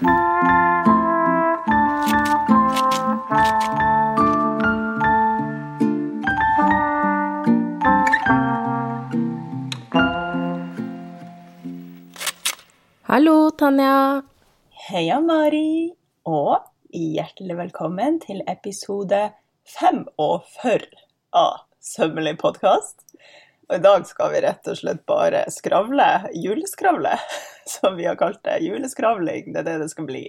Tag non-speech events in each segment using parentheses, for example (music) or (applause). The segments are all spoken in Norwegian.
Hallo, Tanja. Heia, Mari, og hjertelig velkommen til episode 45 av Sømmelig podkast. Og i dag skal vi rett og slett bare skravle, juleskravle, (laughs) som vi har kalt det. Juleskravling, det er det det skal bli.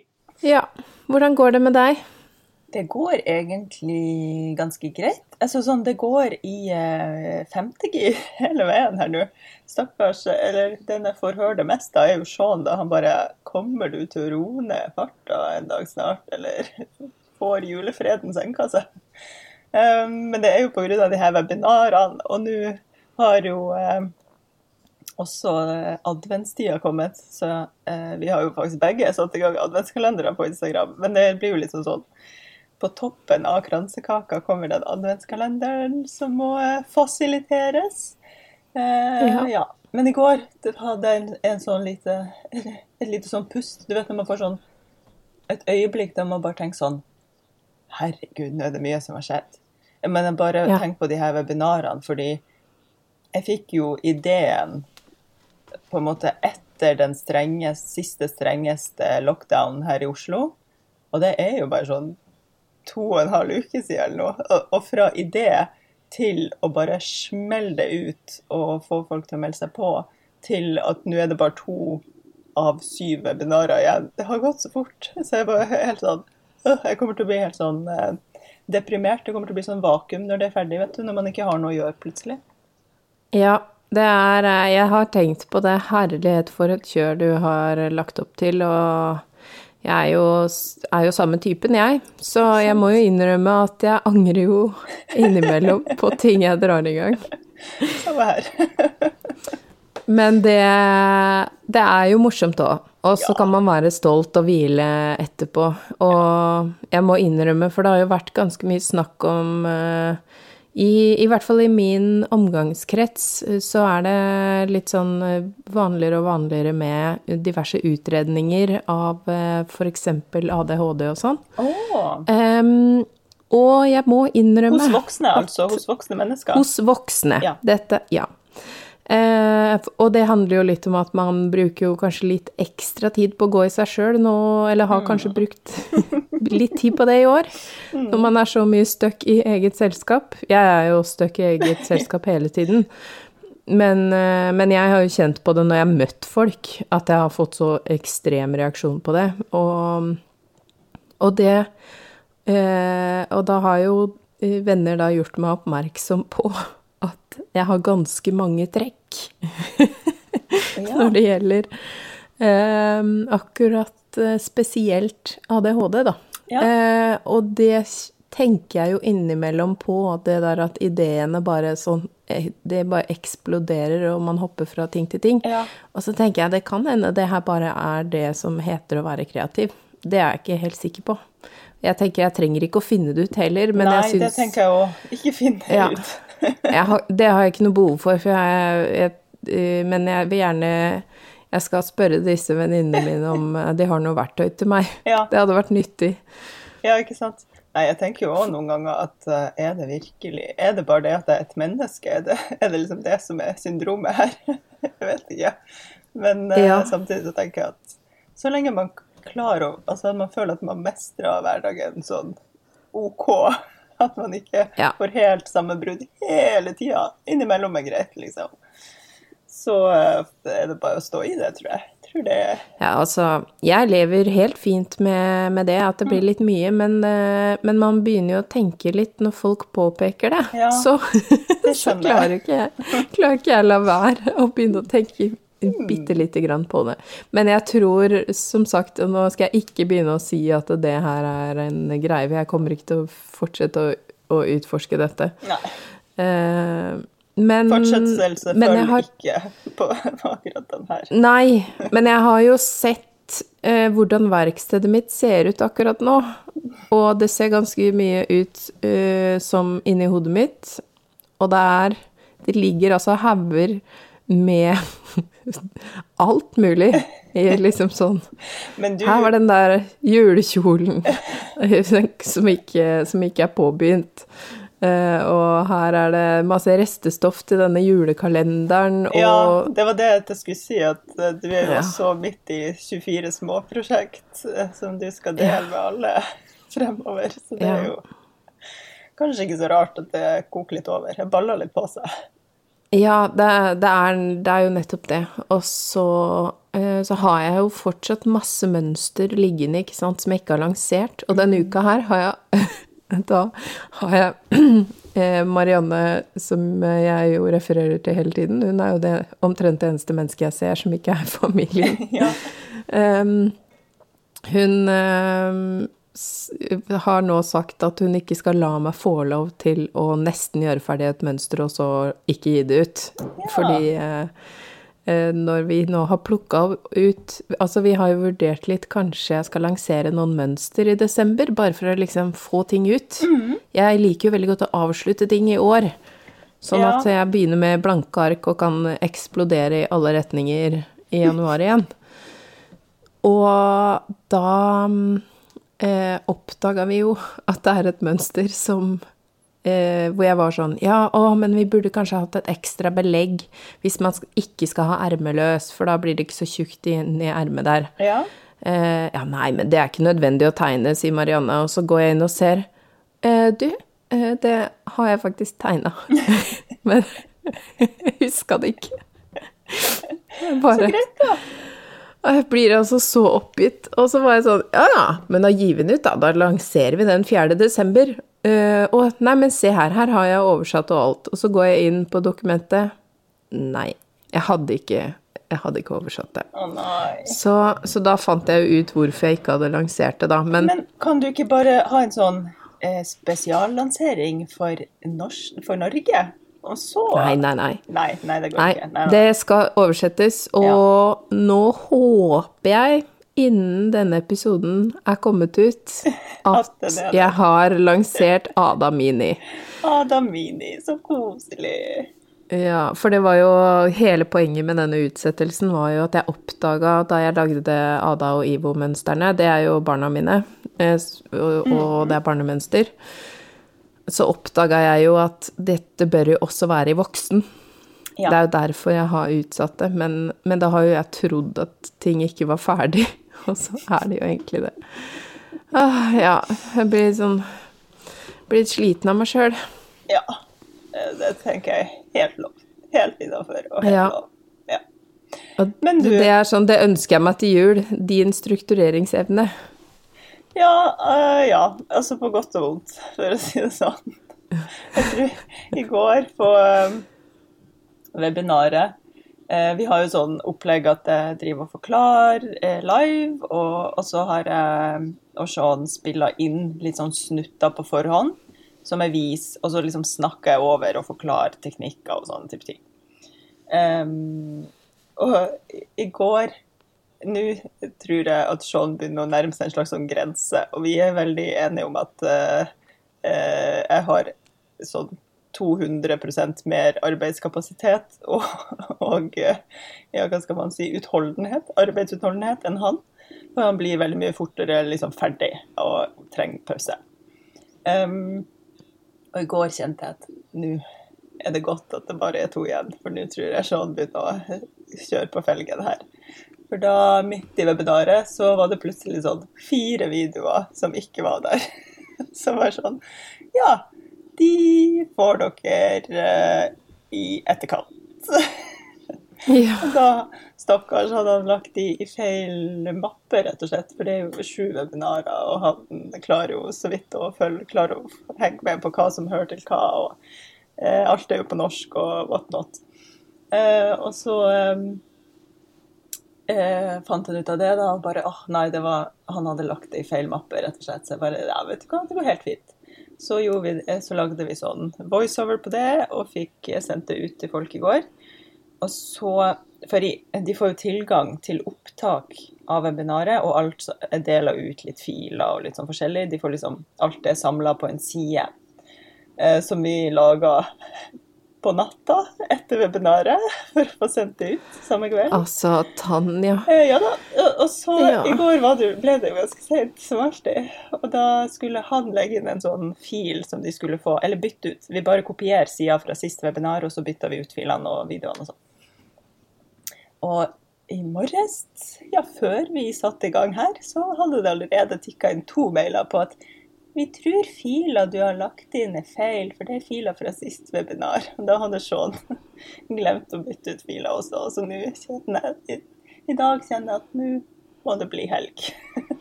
Ja, hvordan går det med deg? Det går egentlig ganske greit. Altså sånn, det går i eh, femtegir (laughs) hele veien her nå. Stakkars Eller den jeg får høre det mest av, er jo Sean, da han bare Kommer du til å roe ned farta en dag snart, eller (laughs) får julefreden senka seg? Um, men det er jo pga. de her webinarene, og nå har jo eh, også adventstida kommet, så eh, vi har jo faktisk begge satt i gang adventskalendere på Instagram. Men det blir jo litt sånn sånn på toppen av kransekaka kommer den adventskalenderen som må eh, fasiliteres. Eh, ja. ja. Men i går hadde jeg en, en sånn lite, et lite sånn pust. Du vet når man får sånn et øyeblikk der man bare tenker sånn Herregud, nå er det mye som har skjedd. Men jeg bare ja. tenker på de her webinarene, fordi jeg fikk jo ideen på en måte etter den strengeste, siste strengeste lockdownen her i Oslo. Og det er jo bare sånn to og en halv uke siden eller noe. Og, fra idé til å bare smelle det ut og få folk til å melde seg på, til at nå er det bare to av syv webinarer igjen. Det har gått så fort. Så jeg bare helt sånn Jeg kommer til å bli helt sånn eh, deprimert. Det kommer til å bli sånn vakuum når det er ferdig, vet du. Når man ikke har noe å gjøre plutselig. Ja, det er eh, Jeg har tenkt på det. Herlighet for et kjør du har lagt opp til. og jeg er jo, er jo, samme typen, jeg. Så jeg må jo innrømme at jeg angrer jo innimellom på ting jeg drar i gang. Samme her. (laughs) Men det, det, er jo morsomt òg. Og så ja. kan man være stolt og hvile etterpå. Og jeg må innrømme, for det har jo vært ganske mye snakk om uh, i, I hvert fall i min omgangskrets eh, så er det litt sånn eh, vanligere og vanligere med diverse utredninger av eh, f.eks. ADHD og sånn. Oh. Um, og jeg må innrømme Hos voksne, altså? Hos voksne mennesker? Hos voksne. Ja. Dette, ja. Eh, og det handler jo litt om at man bruker jo kanskje litt ekstra tid på å gå i seg sjøl nå, eller har kanskje mm. brukt (laughs) litt tid på det i år. Mm. Når man er så mye stuck i eget selskap. Jeg er jo stuck i eget (laughs) selskap hele tiden. Men, eh, men, jeg har jo kjent på det når jeg har møtt folk, at jeg har fått så ekstrem reaksjon på det. Og, og det eh, Og da har jo venner da gjort meg oppmerksom på at jeg har ganske mange trekk (laughs) når det gjelder eh, akkurat spesielt ADHD, da. Ja. Eh, og det tenker jeg jo innimellom på, det der at ideene bare sånn eh, Det bare eksploderer, og man hopper fra ting til ting. Ja. Og så tenker jeg det kan hende det her bare er det som heter å være kreativ. Det er jeg ikke helt sikker på. Jeg tenker jeg trenger ikke å finne det ut heller, men Nei, jeg syns Nei, det tenker jeg òg. Ikke finne det ja. ut. Har, det har jeg ikke noe behov for, for jeg, jeg, eh, men jeg vil gjerne Jeg skal spørre disse venninnene mine om eh, de har noe verktøy til meg. (laughs) Ja. Det hadde vært nyttig. Ja, ikke sant. Nei, jeg tenker jo òg noen ganger at uh, er det virkelig Er det bare det at jeg er et menneske? Er det, (laughs) er det liksom det som er syndromet her? (laughs) jeg vet ikke. Men ja. samtidig så tenker jeg at så lenge man klarer å Altså man føler at man mestrer hverdagen sånn OK (laughs) at man ikke ja. får helt samme brudd hele tida. Innimellom er greit, liksom. Så eh, er det bare å stå i det, tror jeg. Tror det ja, altså, jeg lever helt fint med, med det, at det blir mm. litt mye, men, eh, men, man begynner jo å tenke litt når folk påpeker det. Ja, (laughs) så, så klarer ikke jeg klarer ikke jeg la være å begynne å tenke bitte lite grann på det. Men jeg tror, som sagt, og nå skal jeg ikke begynne å si at det her er en greie, for jeg kommer ikke til å fortsette å, å utforske dette. Nei. Uh, men Fortsettelse følger har, ikke på, på, akkurat den her. Nei, men jeg har jo sett eh, hvordan verkstedet mitt ser ut akkurat nå. Og det ser ganske mye ut eh, som inni hodet mitt. Og det er Det ligger altså hauger med (laughs) (laughs) alt mulig liksom sånn du, Her var den der julekjolen (laughs) som ikke, som ikke er påbegynt. Uh, og her er det masse restestoff til denne julekalenderen og Ja, det var det jeg skulle si, at eh, du er jo Ja. så midt i 24 småprosjekt eh, som du skal dele med alle (laughs) fremover. Så det er jo kanskje ikke så rart at det koker litt over. Jeg baller litt på seg. Ja, det, det, er, det er jo nettopp det. Og så, eh, så har jeg jo fortsatt masse mønster liggende, ikke sant, som jeg ikke har lansert. Og denne uka her har jeg (laughs) Da har jeg (clears throat) eh, Marianne, som jeg jo refererer til hele tiden, hun er jo det omtrent det eneste mennesket jeg ser som ikke er (laughs) familien. (laughs) Ja. um, hun s- har nå sagt at hun ikke skal la meg få lov til å nesten gjøre ferdig et mønster, og så ikke gi det ut. Fordi eh, eh, når vi nå har plukka ut Altså, vi har jo vurdert litt, kanskje jeg skal lansere noen mønster i desember, bare for å liksom få ting ut. Jeg liker jo veldig godt å avslutte ting i år. Sånn Ja. at jeg begynner med blanke ark og kan eksplodere i alle retninger i januar igjen. Og da eh, oppdaga vi jo at det er et mønster som eh, Hvor jeg var sånn Ja, å, men vi burde kanskje hatt et ekstra belegg hvis man ikke skal ha ermeløs, for da blir det ikke så tjukt inn i ermet der. ja. Eh, ja, nei, men det er ikke nødvendig å tegne, sier Marianne, og så går jeg inn og ser. Eh, du, eh, det har jeg faktisk tegna. (laughs) (laughs) men (laughs) jeg huska det ikke. Bare. Bare, Greit, da. Og jeg blir altså så oppgitt. Og så var jeg sånn, ja ja, men da gir vi den ut, da. Da lanserer vi den 4. desember. Uh, og nei, men se her, her har jeg oversatt og alt. Og så går jeg inn på dokumentet. Nei, jeg hadde ikke, jeg hadde ikke oversatt det. Oh. Så, så da fant jeg jo ut hvorfor jeg ikke hadde lansert det, da. Men, Men kan du ikke bare ha en sånn eh, spesiallansering for, for Norge? Og så nei, nei, nei. Nei, nei, det går Nei, ikke. Nei, det skal oversettes, og nå håper jeg, innen denne episoden er kommet ut, (laughs) at At jeg har lansert Ada Mini. Ada Mini, så koselig. Ja, for det var jo Hele poenget med denne utsettelsen var jo at jeg oppdaga da jeg lagde det Ada og Ivo-mønstrene, det er jo barna mine, eh, og, og det er barnemønster, så oppdaga jeg jo at dette bør jo også være i voksen. Ja. Det er jo derfor jeg har utsatt det, men, men da har jo jeg trodd at ting ikke var ferdig, (laughs) og så er det jo egentlig det. Ah, ja, jeg blir sånn Blir litt sliten av meg sjøl. Ja. Det tenker jeg helt lov. Helt innafor og helt Ja. lov. Ja. Og Men du- det er sånn, det ønsker jeg meg til jul. Din struktureringsevne. Ja, eh, ja. Altså på godt og vondt, for å si det sånn. Jeg tror i går på eh, webinaret eh, Vi har jo sånn opplegg at jeg driver og forklarer live, og, og så har jeg og Sean spilla inn litt sånn snutter på forhånd, som jeg viser, og så liksom snakker jeg over og forklarer teknikker og sånne type ting. Um, og i går nå tror jeg at Sean begynner å nærme seg en slags sånn grense, og vi er veldig enige om at uh, jeg har sånn 200% mer arbeidskapasitet (laughs) og, og eh, ja, hva skal man si, utholdenhet, arbeidsutholdenhet enn han. For han blir veldig mye fortere liksom ferdig og trenger pause. Um, og i går kjente jeg at nå er det godt at det bare er to igjen, for nå tror jeg Sean begynner å kjøre på felgen her. For da, midt i webinaret, så var det plutselig sånn fire videoer som ikke var der. (laughs) Som var sånn Ja, de får dere eh, i etterkant. (laughs) Ja. Og da, stakkars, hadde han lagt de i feil mappe, rett og slett. For det er jo sju webinarer, og han klarer jo så vidt å følge, klarer å henge med på hva som hører til hva. og eh, Alt er jo på norsk og whatnot. Eh, og så eh, eh, fant han ut av det, da, og bare åh, nei, det var, han hadde lagt det i feil mappe, rett og slett. Så jeg bare ja, vet du hva, det går helt fint. Så, vi, det- så lagde vi sånn voiceover på det, og fikk sendt det ut til folk i går. Og så, for De får jo tilgang til opptak av webinaret, og alt er dela ut litt filer og litt sånn forskjellig. De får liksom, Alt er samla på en side eh, som vi laga på natta etter webinaret for å få sendt det ut samme kveld. Altså, Tanja. Eh, Ja da. og- så Ja. i går var det, ble det jo ganske sent, som alltid. Og da skulle han legge inn en sånn fil som de skulle få, eller bytte ut. Vi bare kopierer sida fra sist webinar, og så bytter vi ut filene og videoene og sånn. Og i morges, ja, før vi satte i gang her, så hadde det allerede tikka inn to mailer på at vi tror fila du har lagt inn er feil, for det er fila fra sist webinar. Da hadde Sean (laughs) glemt å bytte ut fila også, så nå kjenner jeg i, i dag kjenner jeg at nå må det bli helg.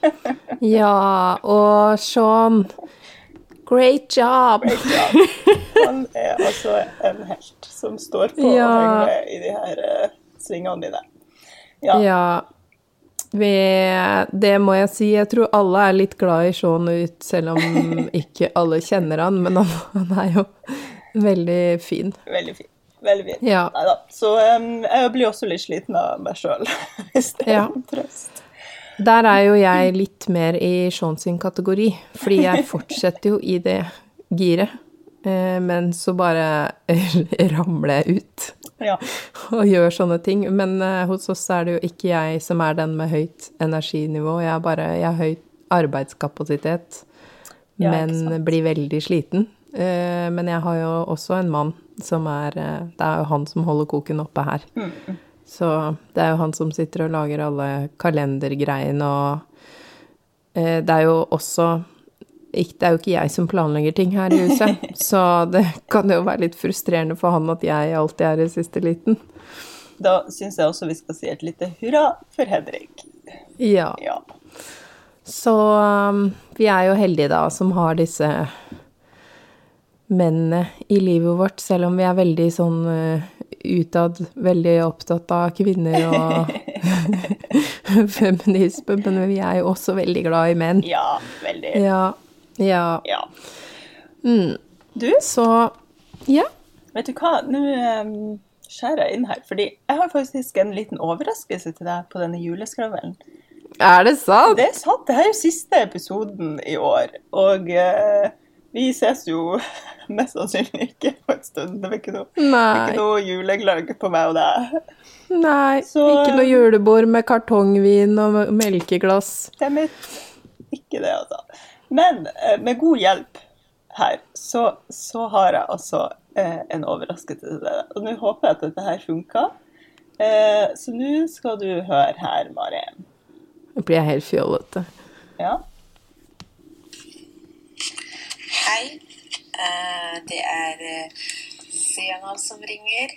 (laughs) Ja, og Sean Great job! Great job. Han er altså en helt som står på Ja. i de her eh, svingene dine. Ja. Ja. Vi, det må jeg si. Jeg tror alle er litt glad i Sean ut, selv om (laughs) ikke alle kjenner han, men han, han er jo veldig fin. Veldig fin. Veldig fin. Ja. Neida. Så um, jeg blir også litt sliten av meg sjøl, (laughs) hvis det er Ja. trøst. Der er jo jeg litt mer i Sean sin kategori, fordi jeg (laughs) fortsetter jo i det giret. Eh, Men så bare ramler jeg ut (laughs) Ja. og gjør sånne ting. Men uh, hos oss er det jo ikke jeg som er den med høyt energinivå. Jeg, bare, jeg har høyt arbeidskapasitet, Ja, men blir veldig sliten. Uh, Men jeg har jo også en mann som er uh, Det er jo han som holder koken oppe her. Mm. Så det er jo han som sitter og lager alle kalendergreiene og Det er jo også Det er jo ikke jeg som planlegger ting her i huset, (laughs) så det kan jo være litt frustrerende for han at jeg alltid er i siste liten. Da syns jeg også vi skal si et lite hurra for Henrik. Ja. Ja. Så um, vi er jo heldige da som har disse mennene i livet vårt, selv om vi er veldig sånn uh, utad, veldig opptatt av kvinner og (laughs) (laughs) feminisme, men vi er jo også veldig glad i menn. ja, veldig. Ja. Ja. Ja. Mm. Du, Så ja. vet du hva? Nå um, skjærer jeg inn her, fordi jeg har faktisk en liten overraskelse til deg på denne juleskravelen. Er det sant? Det er sant. Det er jo siste episoden i år. Og uh, vi ses jo (laughs) mest sannsynlig ikke på en stund. Det blir ikke noe, ikke noe julegløgg på meg og deg. Nei. Så- Ikke noe julebord med kartongvin og melkeglass. Det er mitt. Ikke det, altså. Men eh, med god hjelp her, så, så har jeg altså eh, en overraskelse til deg. Og nå håper jeg at dette her funker. Eh, så nå skal du høre her, Mari. Nå blir jeg helt fjollete. Ja. Hei, eh, det er eh, som ringer.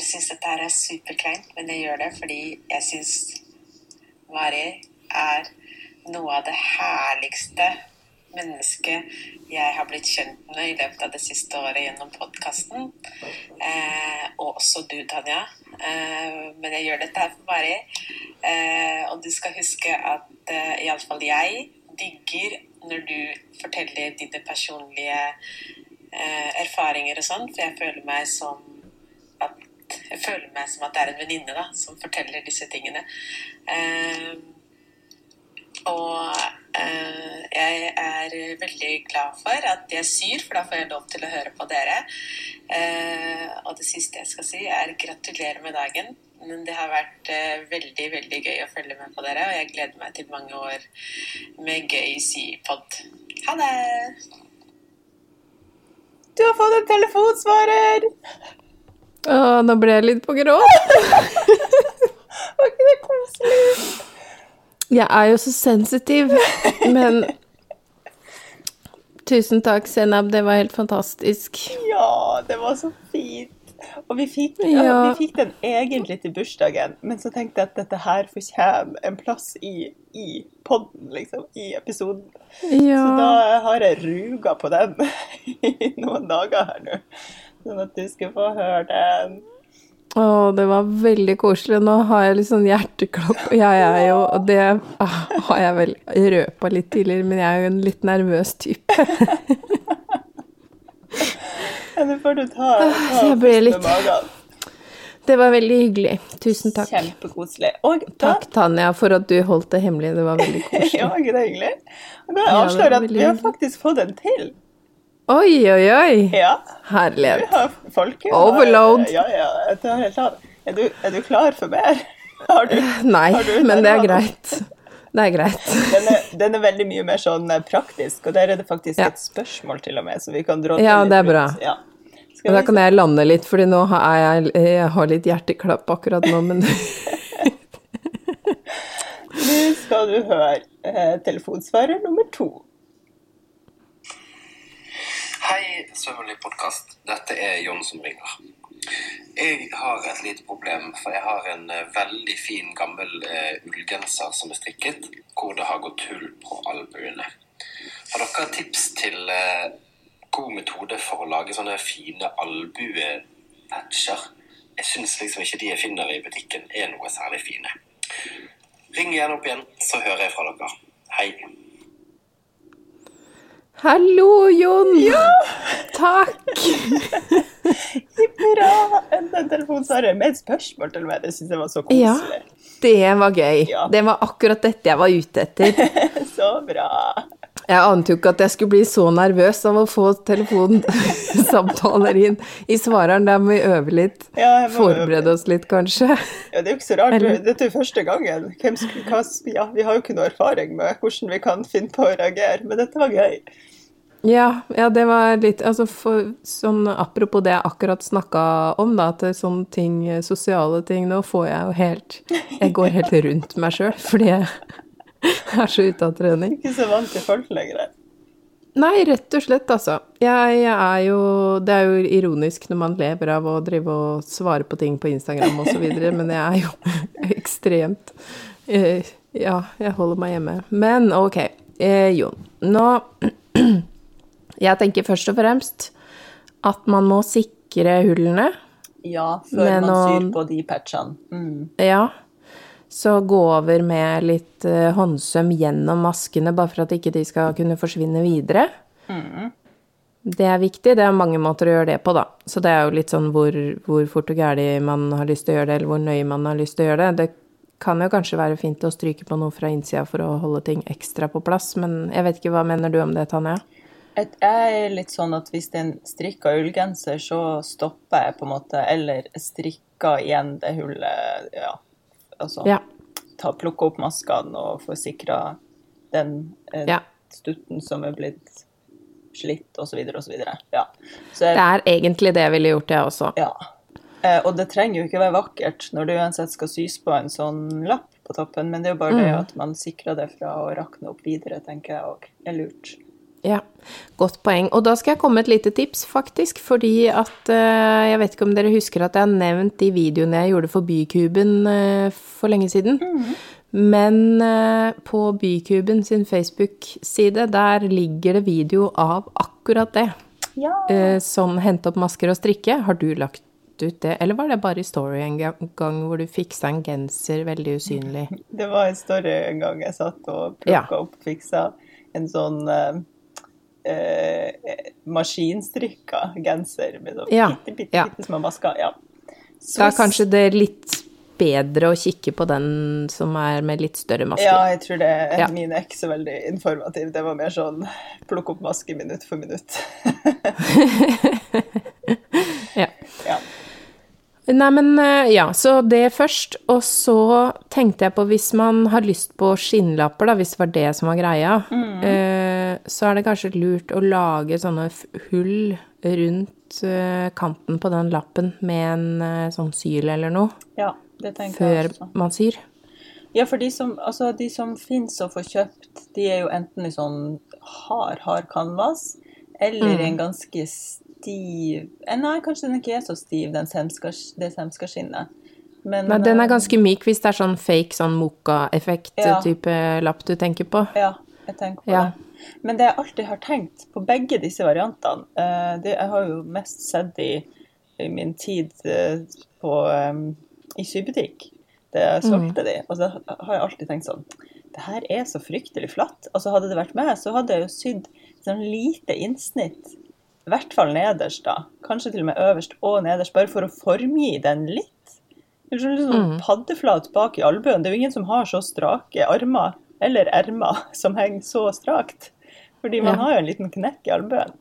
Jeg syns dette her er superkleint, men jeg gjør det fordi jeg syns Mari er noe av det herligste mennesket jeg har blitt kjent med i løpet av det siste året gjennom podkasten. Eh, og også du, Tanja. Eh, men jeg gjør dette her for Mari. Eh, og du skal huske at eh, iallfall jeg digger når du forteller dine personlige eh, erfaringer og sånn, for jeg føler meg som at jeg føler meg som at det er en venninne som forteller disse tingene. Eh, og eh, jeg er veldig glad for at jeg syr, for da får jeg lov til å høre på dere. Eh, og det siste jeg skal si, er gratulerer med dagen. Men det har vært eh, veldig, veldig gøy å følge med på dere, og jeg gleder meg til mange år med gøy sypod. Ha det! Du har fått en telefonsvarer! Å, nå ble jeg litt på gråt. (laughs) Var ikke det koselig? Jeg er jo så sensitiv, (laughs) men Tusen takk, Senab. Det var helt fantastisk. Ja, det var så fint. Og vi fikk, ja. Ja. vi fikk den egentlig til bursdagen, men så tenkte jeg at dette her fortjener en plass i, i podden, liksom, i episoden. Ja. Så da har jeg ruga på den (laughs) i noen dager her nå. Sånn at du skal få høre den. Å, det var veldig koselig. Nå har jeg litt sånn hjerteklapp. og Jeg er jo Og det ah, har jeg vel røpa litt tidligere, men jeg er jo en litt nervøs type. Ja, det får du ta, ta jeg ble litt- Det var veldig hyggelig. Tusen takk. Kjempekoselig. Og Takk, Tanja, for at du holdt det hemmelig. Det var veldig (laughs) koselig. Ja, ikke det hyggelig? Da avslører jeg at vi har faktisk fått en til. Oi, oi, oi. Ja. Herlighet. Har- Overload. Ja, ja. Av. Er du, er du klar for mer? Har du, Nei, du men det er greit. Det er greit. Den er, den er veldig mye mer sånn eh, praktisk, og der er det faktisk Ja. et spørsmål til og med, så vi kan dra Ja, det er bra. Ja. Og da kan jeg lande litt, fordi nå har jeg, jeg har litt hjerteklapp akkurat nå, men (laughs) Nå skal du høre eh, telefonsvarer nummer to. Hei, Søvnlig podkast. Dette er Jon som ringer. Jeg har et lite problem, for jeg har en eh, veldig fin, gammel uh, ullgenser som er strikket, hvor det har gått hull på albuene. Har dere tips til uh, god metode for å lage sånne fine albuepatcher? Jeg syns liksom ikke de jeg finner i butikken, er noe særlig fine. Ring gjerne opp igjen, så hører jeg fra dere. Hei. Hallo, Jon! Ja! Takk! (laughs) Bra! Enda en telefonsvarer med et spørsmål til meg. Det syns jeg var så koselig. Ja, det var gøy. Ja. Det var akkurat dette jeg var ute etter. (laughs) Så bra. Jeg ante jo ikke at jeg skulle bli så nervøs av å få telefonsamtaler inn i svareren. Der må vi øve litt. Ja, Forberede oss litt, kanskje. Ja, det er jo ikke så rart. Eller- Dette er jo første gangen. Skulle, hva, ja, vi har jo ikke noe erfaring med hvordan vi kan finne på å reagere, men dette var gøy. Ja, ja, det var litt Altså, for, sånn apropos det jeg akkurat snakka om, da, at sånne ting, sosiale ting, nå får jeg jo helt Jeg går helt rundt meg sjøl, fordi jeg (laughs) er så ute av trening. Ikke så vant til folk lenger. Nei, rett og slett, altså. Jeg, jeg er jo Det er jo ironisk når man lever av å drive og svare på ting på Instagram videre, (laughs) men jeg er jo (laughs) ekstremt eh, Ja, jeg holder meg hjemme. Men ok, eh, Jon. Nå (clears throat) Jeg tenker først og fremst at man må sikre hullene. Ja, før man man syr på de patchene. Mm. Ja. Så gå over med litt eh, håndsøm gjennom maskene, bare for at ikke de skal kunne forsvinne videre. Det er viktig. Det er mange måter å gjøre det på, da. Så det er jo litt sånn hvor, hvor fort og gæli man har lyst til å gjøre det, eller hvor nøye man har lyst til å gjøre det. Det kan jo kanskje være fint å stryke på noe fra innsida for å holde ting ekstra på plass, men jeg vet ikke, hva mener du om det, Tanja? Jeg er litt sånn at hvis det er en strikka ullgenser, så stopper jeg på en måte, eller strikker igjen det hullet, ja. Altså Ja. ta, plukke opp maskene og få sikra den eh, Ja. stutten som er blitt slitt, osv., osv. Ja. Så jeg, Det er egentlig det jeg ville gjort, jeg også. ja. Eh, og det trenger jo ikke være vakkert når det uansett skal sys på en sånn lapp på toppen, men det er jo bare det at man sikrer det fra å rakne opp videre, tenker jeg òg er lurt. Ja, godt poeng. Og da skal jeg komme med et lite tips, faktisk. Fordi at eh, Jeg vet ikke om dere husker at jeg har nevnt de videoene jeg gjorde for Bykuben eh, for lenge siden. Men eh, på Bykuben sin Facebook-side, der ligger det video av akkurat det. Ja. Som hente opp masker og strikke. Har du lagt ut det, eller var det bare i Story en gang hvor du fiksa en genser veldig usynlig? Det var en story en gang jeg satt og plukka Ja. opp fiksa en sånn eh, maskinstrikka genser med sånn Ja, bitte, bitte, ja. bitte små masker. Ja. Da er kanskje det litt bedre å kikke på den som er med litt større masker. Ja, jeg tror det. Ja. Min er ikke så veldig informativ. Det var mer sånn plukk opp maske minutt for minutt. (laughs) Ja. Nei, men eh, ja, så det først. Og så tenkte jeg på hvis man har lyst på skinnlapper, da, hvis det var det som var greia, eh, så er det kanskje lurt å lage sånne hull rundt eh, kanten på den lappen med en eh, sånn syl eller noe, ja, det tenker jeg før også. man syr. Ja, for de som, altså, de som finnes å få kjøpt, de er jo enten i sånn hard, hard canvas, eller Mm. en ganske stiv eh, Nei, kanskje den ikke er så stiv, den semska, det semskaskinnet. Men Nei, den eh, er ganske myk hvis det er sånn fake sånn Ja. moka-effekt-type lapp du tenker på. Ja, jeg tenker på Ja. det. Men det jeg alltid har tenkt på begge disse variantene eh, det, Jeg har jo mest sett i, i min tid eh, på, eh, i sybutikk, da jeg solgte de. Og så har jeg alltid tenkt sånn Det her er så fryktelig flatt. Altså Hadde det vært meg, så hadde jeg jo sydd sånn lite innsnitt. I hvert fall nederst, da. Kanskje til og med øverst og nederst, bare for å formgi den litt. Eller liksom paddeflat bak i albuen. Det er jo ingen som har så strake armer, eller ermer, som henger så strakt. Fordi man Ja. har jo en liten knekk i albuen.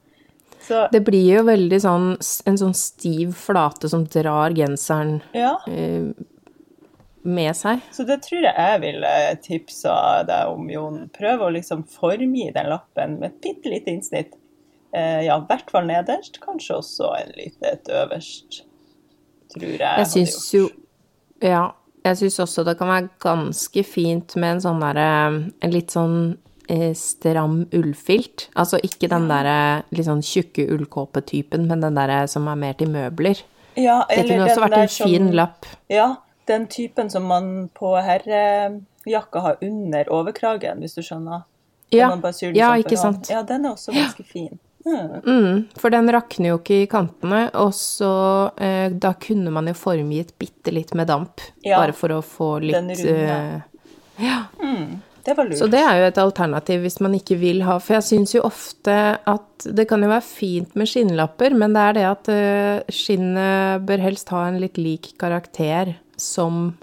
Så Det blir jo veldig sånn en sånn stiv flate som drar genseren ja. eh, med seg. Så det tror jeg jeg ville tipsa deg om, Jon. Prøv å liksom formgi den lappen med et bitte lite innsnitt. Eh, ja, i hvert fall nederst. Kanskje også en lite et øverst, tror jeg. Jeg syns jo Ja. Jeg syns også det kan være ganske fint med en sånn derre En litt sånn eh, stram ullfilt. Altså ikke den derre litt sånn tjukke ullkåpetypen, men den derre som er mer til møbler. ja, Det kunne også vært en en fin lapp. Ja, den typen som man på herrejakka har under overkragen, hvis du skjønner. Ja, ja ikke sant. Ja, den er også ganske fin. Mm. Mm, for den rakner jo ikke i kantene, og så eh, Da kunne man jo formgitt bitte litt med damp, Ja, bare for å få litt den Ja. Mm, Det var lurt. Så det er jo et alternativ hvis man ikke vil ha For jeg syns jo ofte at det kan jo være fint med skinnlapper, men det er det at eh, skinnet bør helst ha en litt lik karakter som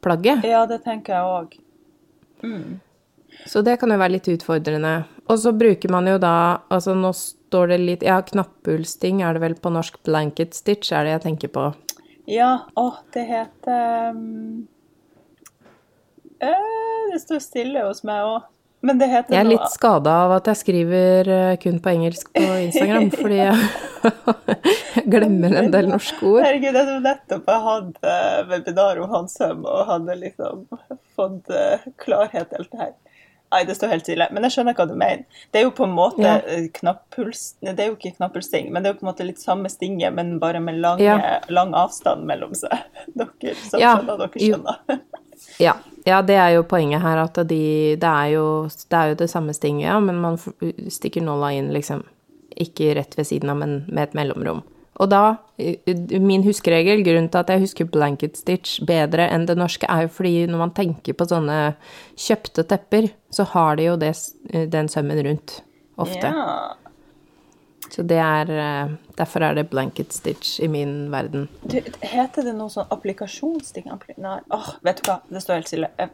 plagget. Ja, det tenker jeg òg. Så det kan jo være litt utfordrende. Og så bruker man jo da Altså nå står det litt Ja, knapphullsting er det vel på norsk. Blanket stitch er det jeg tenker på. Ja, å, det heter um, øh, Det står stille hos meg òg. Men det heter Jeg er noe litt skada av at jeg skriver kun på engelsk på (laughs) Instagram, fordi (laughs) jeg, glemmer en del norske ord. Herregud, jeg tror nettopp jeg hadde webinar om Hansøm og hadde liksom fått klarhet i alt det her. Nei, det står helt stille. Men jeg skjønner hva du mener. Det er jo på en måte Ja. eh, knappuls... Det er jo ikke knappulssting, men det er jo på en måte litt samme stinget, men bare med lang, Ja. lang avstand mellom seg. (laughs) Dere som Ja, skjønner, dere skjønner. (laughs) Ja, ja, det er jo poenget her, at de, det, er jo, det er jo det samme stinget, ja, men man stikker nåla inn liksom ikke rett ved siden av, men med et mellomrom. Og da, eh, min huskeregel, grunnen til at jeg husker blanket stitch bedre enn det norske, er jo fordi når man tenker på sånne kjøpte tepper, så har de jo det, den sømmen rundt, ofte. Ja. Så det er, eh, derfor er det blanket stitch i min verden. Du, heter det noe sånn applikasjonsting? Nei, åh, vet du hva, det står helt stille. Jeg-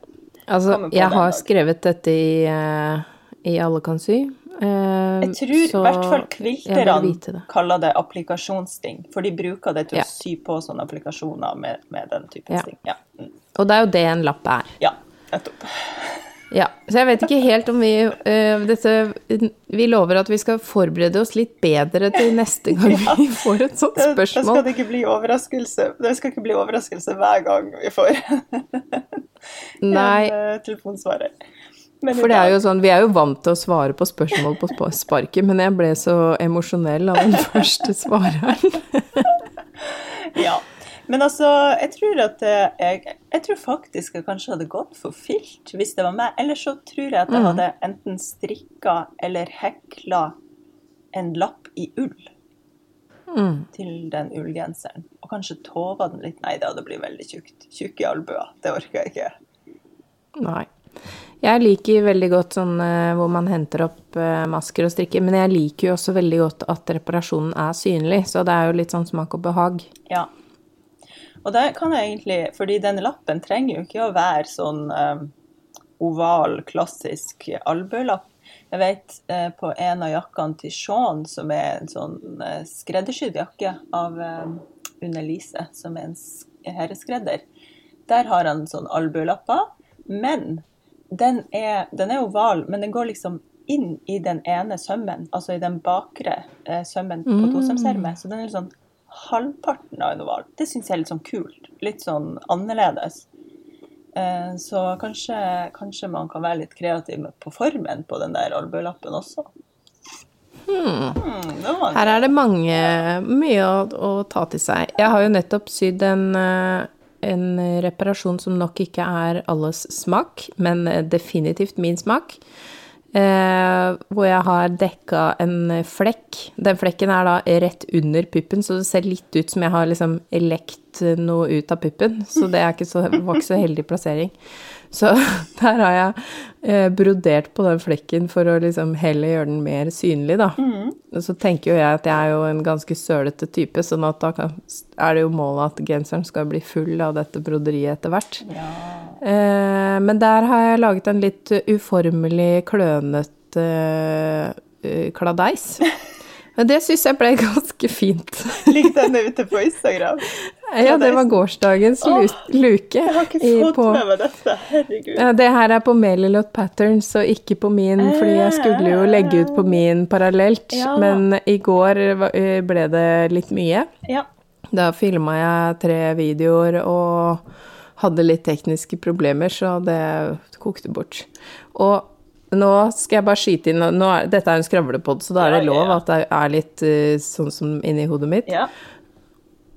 Altså, jeg har dag. skrevet dette i, eh, i Alle kan sy. Eh, Jeg tror i hvert fall kvilterne det. kaller det applikasjonssting, for de bruker det til Ja. å sy på sånne applikasjoner med, med den typen Ja. sting. Ja. Mm. Og det er jo det en lapp er. ja, nettopp. Ja, Så jeg vet ikke helt om vi uh, dette, Vi lover at vi skal forberede oss litt bedre til neste (laughs) gang vi får et sånt spørsmål. Det, det, skal det ikke bli overraskelse. Det skal ikke bli overraskelse hver gang vi får Nei, (laughs) en uh, telefonsvarer. I for det er jo sånn Vi er jo vant til å svare på spørsmål på sparket, men jeg ble så emosjonell av den (laughs) første svareren. (laughs) Ja. Men altså, jeg tror at eh, jeg, jeg tror faktisk jeg kanskje hadde gått for filt hvis det var meg. Eller så tror jeg at Mm. jeg hadde enten strikka eller hekla en lapp i ull Mm. til den ullgenseren. Og kanskje tova den litt. Nei, det hadde blitt veldig tjukt. Tjukke albuer. Det orker jeg ikke. Nei. Jeg liker veldig godt sånn eh, hvor man henter opp eh, masker og strikker, men jeg liker jo også veldig godt at reparasjonen er synlig, så det er jo litt sånn smak og behag. Ja. Og det kan jeg egentlig Fordi denne lappen trenger jo ikke å være sånn eh, oval, klassisk albuelapp. Jeg vet på en av jakkene til Sean, som er en sånn eh, skreddersydd jakke av eh, Unne Lise, som er en herreskredder, der har han sånn albuelapper. Men den er, den er oval, men den går liksom inn i den ene sømmen, altså i den bakre eh, sømmen på tosømsermet. Så den er sånn halvparten av en oval. Det syns jeg er litt sånn kult. Litt sånn annerledes. Eh, så kanskje, kanskje man kan være litt kreativ på formen på den der albuelappen også. Hmm, Hmm, Her er det mange, mye å, å ta til seg. Jeg har jo nettopp sydd en, eh, en reparasjon som nok ikke er alles smak, men definitivt min smak. Eh, hvor jeg har dekka en flekk. Den flekken er da rett under puppen, så det ser litt ut som jeg har liksom lekt noe ut av puppen. Så det er ikke så, var ikke så heldig plassering. Så (laughs) der har jeg brodert på den flekken for å liksom heller gjøre den mer synlig, da. Mm. så tenker jo jeg at jeg er jo en ganske sølete type, sånn at da kan, er det jo målet at genseren skal bli full av dette broderiet etter hvert. Ja. Eh, men der har jeg laget en litt uformelig, klønete eh, kladeis. (laughs) Men det syns jeg ble (laughs) ganske fint. Ligger den ute på Instagram? (laughs) Ja, det var gårsdagens Åh, luke. Jeg har ikke fått på- med meg dette. Herregud. Ja, det her er på Melilot Patterns og ikke på min, fordi jeg skulle jo legge ut på min parallelt. Ja. Men i går eh, ble det litt mye. Ja. Da filma jeg tre videoer og hadde litt tekniske problemer, så det kokte bort. Og nå skal jeg bare skyte inn er, Dette er en skravlepod, så da er det lov at det er litt eh, sånn som inni hodet mitt. ja.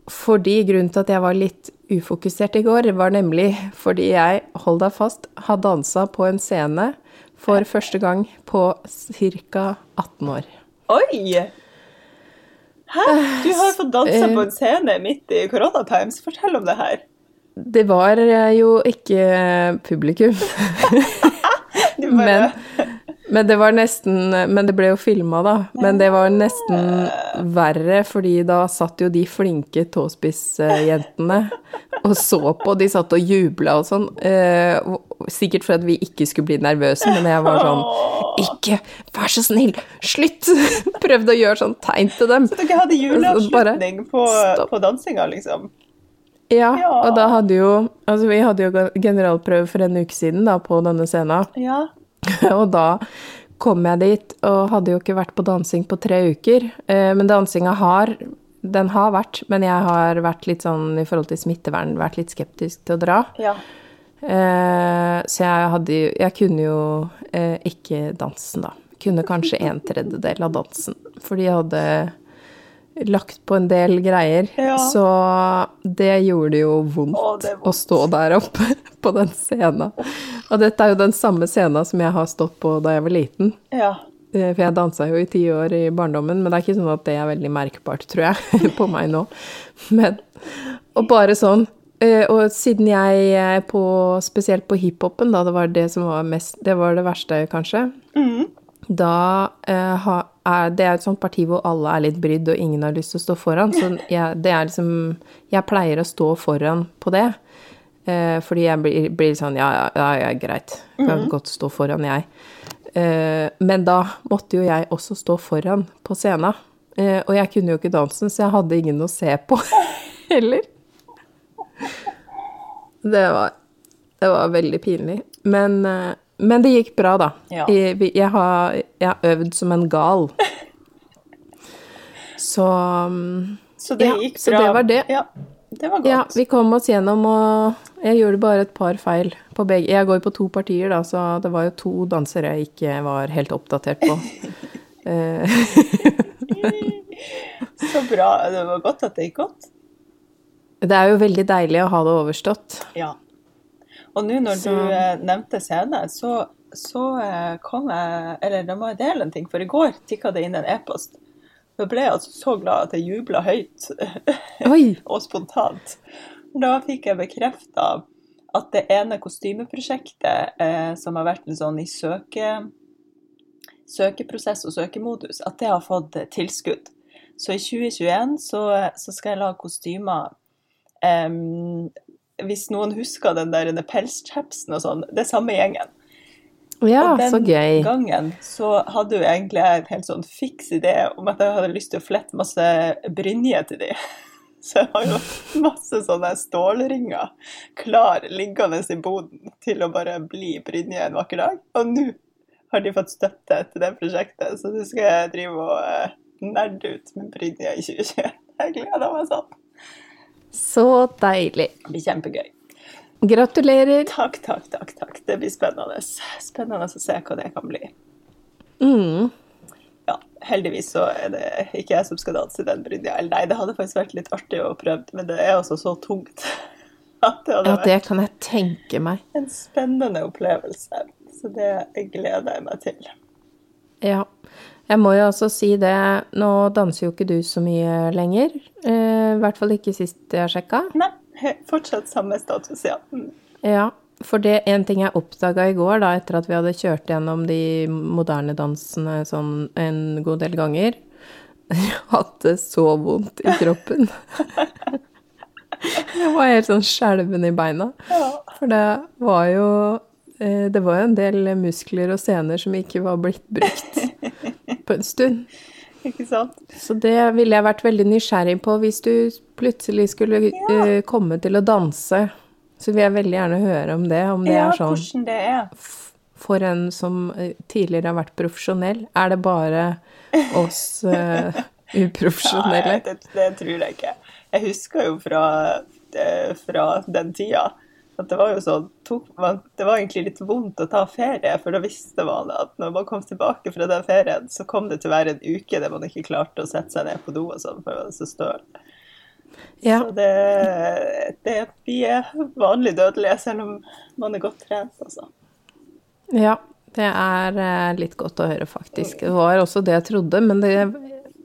Fordi grunnen til at jeg var litt ufokusert i går, var nemlig fordi jeg, hold deg fast, har dansa på en scene for første gang på ca. 18 år. Oi! Hæ? Du har fått danse Eh. på en scene midt i Corona Times. Fortell om det her. Det var jo ikke publikum. (laughs) Men, men det var nesten Men det ble jo filma, da. Men det var nesten verre, fordi da satt jo de flinke tåspissjentene og så på. De satt og jubla og sånn. eh, Sikkert for at vi ikke skulle bli nervøse, men jeg var sånn Ikke, vær så snill, slutt! (laughs) Prøvde å gjøre sånn tegn til dem. Så dere hadde juleavslutning på, på dansinga, liksom? Ja, Ja. og da hadde jo Altså, vi hadde jo generalprøve for en uke siden, da, på denne scenen. Ja. (laughs) Og da kom jeg dit, og hadde jo ikke vært på dansing på tre uker. Eh, Men dansinga har Den har vært, men jeg har vært litt sånn i forhold til smittevern, vært litt skeptisk til å dra. ja. Eh, Så jeg hadde Jeg kunne jo eh, ikke dansen, da. Kunne kanskje en tredjedel av dansen. Fordi jeg hadde lagt på en del greier. Ja. Så det gjorde jo vondt, Å, er vondt. å stå der oppe (laughs) på den scenen. Og dette er jo den samme scenen som jeg har stått på da jeg var liten. Ja. Eh, For jeg dansa jo i ti år i barndommen, men det er ikke sånn at det er veldig merkbart, tror jeg, (laughs) på meg nå. Men, og bare sånn eh, Og siden jeg på Spesielt på hiphopen, da, det var det som var mest Det var det verste, kanskje. Da eh, er det er et sånt parti hvor alle er litt brydd, og ingen har lyst til å stå foran. Så (laughs) jeg, det er liksom Jeg pleier å stå foran på det. Eh, fordi jeg blir, blir sånn Ja, ja, ja, greit. Kan godt stå foran, jeg. Eh, men da måtte jo jeg også stå foran på scenen. Eh, og jeg kunne jo ikke dansen, så jeg hadde ingen å se på (laughs) heller. Det var, det var veldig pinlig. Men, eh, men det gikk bra, da. Ja. Jeg, jeg, har, jeg har øvd som en gal. Så mm, Så det Ja, gikk bra. så det var det. Ja, det var godt. ja, vi kom oss gjennom, og jeg gjorde bare et par feil på begge. Jeg går på to partier, da, så det var jo to dansere jeg ikke var helt oppdatert på. (laughs) Eh, (laughs) Så bra. Det var godt at det gikk godt. det er jo veldig deilig å ha det overstått. Ja. Og nå når Så- du eh, nevnte scene, så, så eh, kom jeg Eller da må jeg dele en ting, for i går tikka det inn en e-post. Da ble jeg altså så glad at jeg jubla høyt (laughs) og spontant. Da fikk jeg bekrefta at det ene kostymeprosjektet eh, som har vært en sånn i søke, søkeprosess og søkemodus, at det har fått tilskudd. Så i 2021 så, så skal jeg lage kostymer em, Hvis noen husker den der pelschapsen og sånn, det er samme gjengen. Ja, og den så gøy. gangen så hadde jo egentlig jeg en helt sånn fiks idé om at jeg hadde lyst til å flette masse brynje til de. (laughs) Så jeg har jo masse sånne stålringer klar liggende i boden til å bare bli brynje en vakker dag. Og nå har de fått støtte til det prosjektet, så nå skal jeg drive og eh, nerde ut med brynje i 2021. (laughs) Jeg gleder meg sånn. Så deilig. Det blir kjempegøy. Gratulerer. Takk, takk, takk. takk. Det blir spennende. Spennende å se hva det kan bli. Mm. ja, heldigvis så er det ikke jeg som skal danse den brynja. Eller nei, det hadde faktisk vært litt artig å prøve, men det er altså så tungt (laughs) at det Ja, det kan jeg tenke meg. en spennende opplevelse. Så det gleder jeg meg til. Ja. Jeg må jo også si det, nå danser jo ikke du så mye lenger. Eh, I hvert fall ikke sist jeg sjekka. Nei, fortsatt samme status, ja. Mm. Ja, for det en ting jeg oppdaga i går, da, etter at vi hadde kjørt gjennom de moderne dansene sånn en god del ganger, jeg (laughs) hadde så vondt i kroppen. (laughs) Jeg var helt sånn skjelven i beina. Ja. For det var jo eh, Det var jo en del muskler og sener som ikke var blitt brukt (laughs) på en stund. Ikke sant? Så det ville jeg vært veldig nysgjerrig på hvis du plutselig skulle eh, komme til å danse. Så vil jeg veldig gjerne høre om det, om det Ja, er sånn hvordan det er. for en som eh, tidligere har vært profesjonell. Er det bare oss (laughs) uh, uprofesjonelle? Nei, det, det tror jeg ikke. Jeg husker jo fra, det, fra den tida at det var jo sånn Det var egentlig litt vondt å ta ferie, for da visste man at når man kom tilbake fra den ferien, så kom det til å være en uke der man ikke klarte å sette seg ned på do og sånn, for man var så støl. Ja. Så det, det Vi er vanlig dødelige, selv om man er godt trent, altså. Ja, det er eh, litt godt å høre, faktisk. Det var også det jeg trodde, men det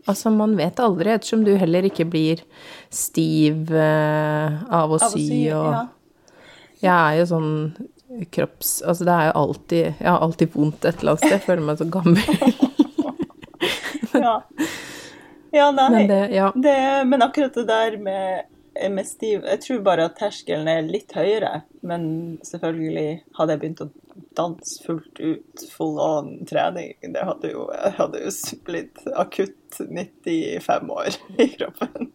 Altså, man vet aldri, ettersom du heller ikke blir stiv eh, av å Av sy, og ja. Jeg er jo sånn kropps... Altså, det er jo alltid Jeg har alltid vondt et eller annet sted. Jeg føler meg så gammel. (laughs) Ja. ja, nei. Men det Ja. Det, men akkurat det der med, med stiv Jeg tror bare at terskelen er litt høyere. Men selvfølgelig, hadde jeg begynt å danse fullt ut, full on trening, det hadde jo, hadde jo blitt akutt 95 år i kroppen.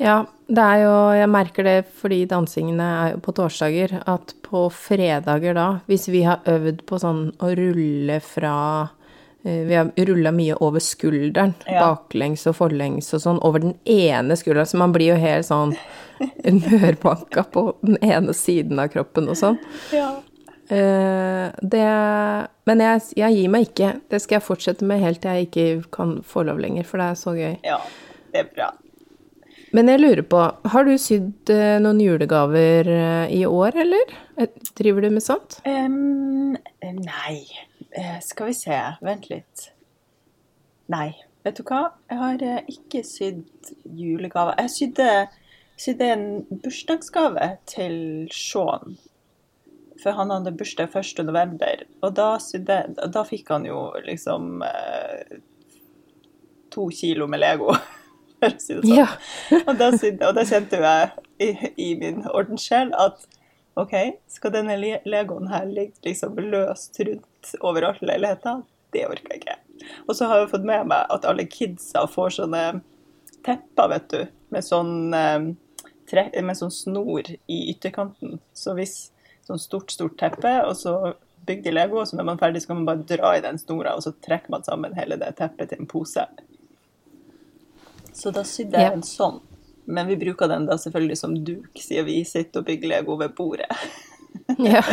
Ja, det er jo Jeg merker det fordi dansingene er jo på torsdager, at på fredager da, hvis vi har øvd på sånn å rulle fra eh, Vi har rulla mye over skulderen, Ja. baklengs og forlengs og sånn, over den ene skulderen, så man blir jo helt sånn (laughs) mørbanka på den ene siden av kroppen og sånn. Ja. Eh, det Men jeg, jeg gir meg ikke. Det skal jeg fortsette med helt til jeg ikke kan få lov lenger, for det er så gøy. ja, det er bra. Men jeg lurer på, har du sydd eh, noen julegaver eh, i år, eller? Driver du med sånt? Um, nei, skal vi se. Vent litt. Nei, vet du hva? Jeg har ikke sydd julegaver. Jeg sydde, sydde en bursdagsgave til Sean. For han hadde bursdag 1. november, og da, sydde, da fikk han jo liksom to kilo med Lego. (laughs) (laughs) For å si det sånn. Ja. Og da, og da kjente jeg i, i min ordenssjel at OK, skal denne legoen her ligge liksom løst rundt overalt i leiligheten? Det orker jeg ikke. Og så har jeg fått med meg at alle kidsa får sånne tepper, vet du, med sånn, eh, med sånn snor i ytterkanten. Så hvis sånn stort, stort teppe, og så bygd i Lego, og så når man er ferdig, så kan man bare dra i den snora, og så trekker man sammen hele det teppet til en pose. Så da sydde jeg en sånn. Men vi bruker den da selvfølgelig som duk, siden vi sitter og bygger Lego ved bordet. ja. (laughs)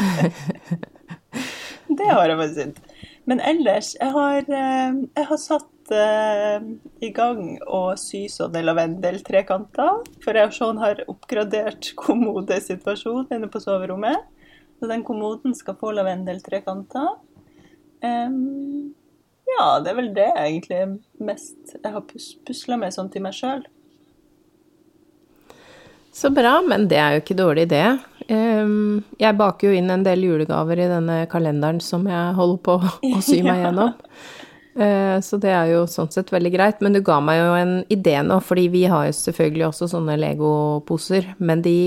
Det har jeg faktisk synd. Men ellers, jeg har, eh, jeg har satt uh, i gang å sy sånne lavendeltrekanter. For jeg og Sean har oppgradert (laughs) kommodesituasjonen inne på soverommet. Så den kommoden skal få lavendeltrekanter. Em, ja, det er vel det egentlig mest jeg har pus pusla med sånn til meg sjøl. Så bra, men det er jo ikke dårlig idé. Ehm, Jeg baker jo inn en del julegaver i denne kalenderen som jeg holder på å (laughs) sy meg gjennom. Eh, Så det er jo sånn sett veldig greit. Men du ga meg jo en idé nå, fordi vi har jo selvfølgelig også sånne legoposer, men de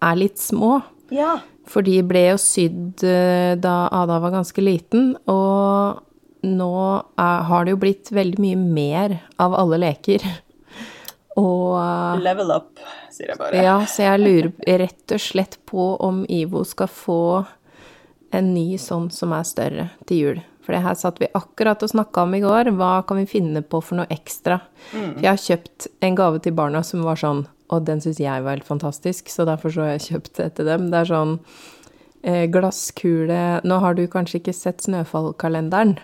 er litt små. Ja. For de ble jo sydd eh, da Ada var ganske liten, og nå er, har det jo blitt veldig mye mer av alle leker. (laughs) Og eh, Level up, sier jeg bare. ja, så jeg lurer rett og slett på om Ivo skal få en ny sånn som er større til jul. For det her satt vi akkurat og snakka om i går. Hva kan vi finne på for noe ekstra? For jeg har kjøpt en gave til barna som var sånn, og den syns jeg var helt fantastisk, så derfor så har jeg kjøpt det til dem. Det er sånn eh, glasskule Nå har du kanskje ikke sett Snøfallkalenderen.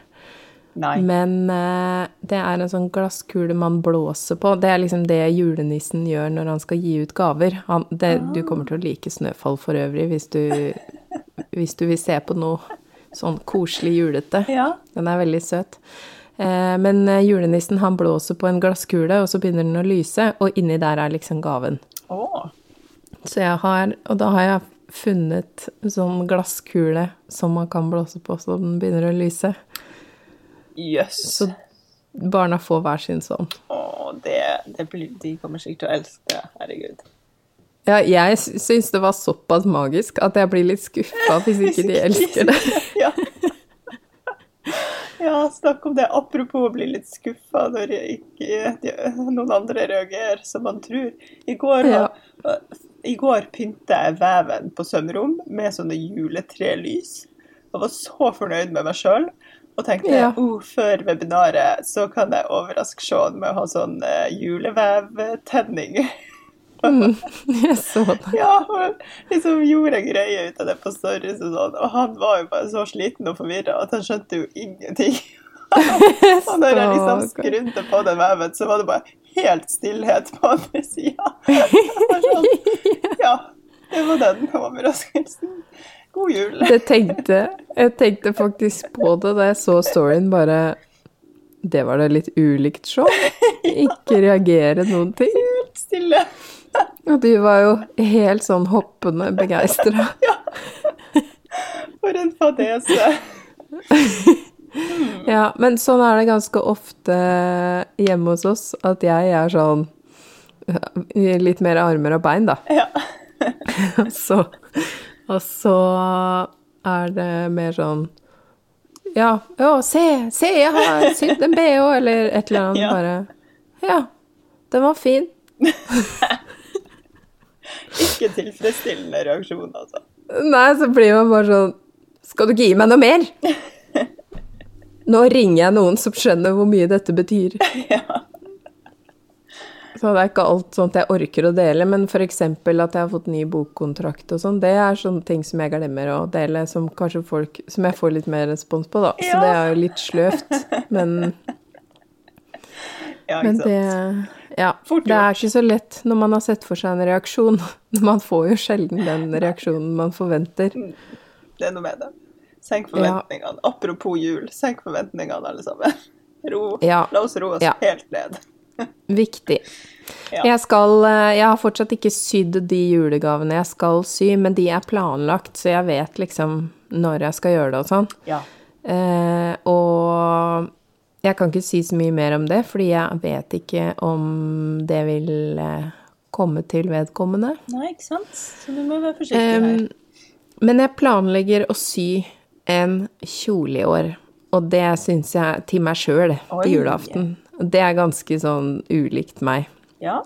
Nei. Men uh, det er en sånn glasskule man blåser på. Det er liksom det julenissen gjør når han skal gi ut gaver. Han, det, Du kommer til å like Snøfall for øvrig hvis du, hvis du vil se på noe sånn koselig julete. Ja. Den er veldig søt. Uh, men eh, julenissen han blåser på en glasskule, og så begynner den å lyse, og inni der er liksom gaven. Oh. Så jeg har, og da har jeg funnet sånn glasskule som man kan blåse på så den begynner å lyse. Jøss. Så barna får hver sin sånn. Å, det, det blir, de kommer sikkert til å elske det. Herregud. Ja, jeg sy- syns det var såpass magisk at jeg blir litt skuffa hvis ikke de (laughs) elsker det. (laughs) ja. ja, snakk om det. Apropos å bli litt skuffa når ikke de, noen andre reagerer som man tror. I går, Ja. i går pynta jeg veven på sømrom med sånne juletrelys. Og var så fornøyd med meg sjøl. Og tenkte Ja. oh, før webinaret så kan jeg overraske Sean med å ha sånn uh, julevevtenning. (laughs) Jeg så det. Ja, og liksom gjorde en greie ut av det på stories og sånn. Og han var jo bare så sliten og forvirra at han skjønte jo ingenting. (laughs) Og når jeg liksom skrudde på den veven, så var det bare helt stillhet på andre sida. (laughs) Sånn, ja, det var den overraskelsen. God jul. Det tenkte, jeg tenkte faktisk på det da jeg så storyen, bare Det var det litt ulikt show. Ikke reagere noen ting. Helt stille. Og du var jo helt sånn hoppende begeistra. For en fadese. Ja, men sånn er det ganske ofte hjemme hos oss, at jeg er sånn Litt mer armer og bein, da. Ja. (laughs) Så, og så er det mer sånn Ja, å, se, se, jeg har sydd en bh, eller et eller annet. Ja. Bare Ja, den var fin. (laughs) Ikke tilfredsstillende reaksjon, altså. Nei, så blir man bare sånn Skal du ikke gi meg noe mer? (laughs) Nå ringer jeg noen som skjønner hvor mye dette betyr. (laughs) Ja. Så det er ikke alt sånt jeg orker å dele, men f.eks. at jeg har fått ny bokkontrakt og sånn, det er sånne ting som jeg glemmer å dele, som kanskje folk Som jeg får litt mer respons på, da. Så det er jo litt sløvt, men, (laughs) Ja, men det. Ja. Det er ikke så lett når man har sett for seg en reaksjon. (laughs) Man får jo sjelden den reaksjonen man forventer. Det er noe med det. Senk forventningene. Apropos jul, senk forventningene, alle sammen. (laughs) Ro. Ja. La oss roe oss Ja. helt ned. Viktig. Ja. Jeg skal eh, Jeg har fortsatt ikke sydd de julegavene jeg skal sy, men de er planlagt, så jeg vet liksom når jeg skal gjøre det og sånn. Ja. Eh, og jeg kan ikke si så mye mer om det, fordi jeg vet ikke om det vil eh, komme til vedkommende. Nei, ikke sant? Så du må være forsiktig her. Eh, men jeg planlegger å sy en kjole i år, og det syns jeg til meg sjøl til julaften. Det er ganske sånn ulikt meg. Ja.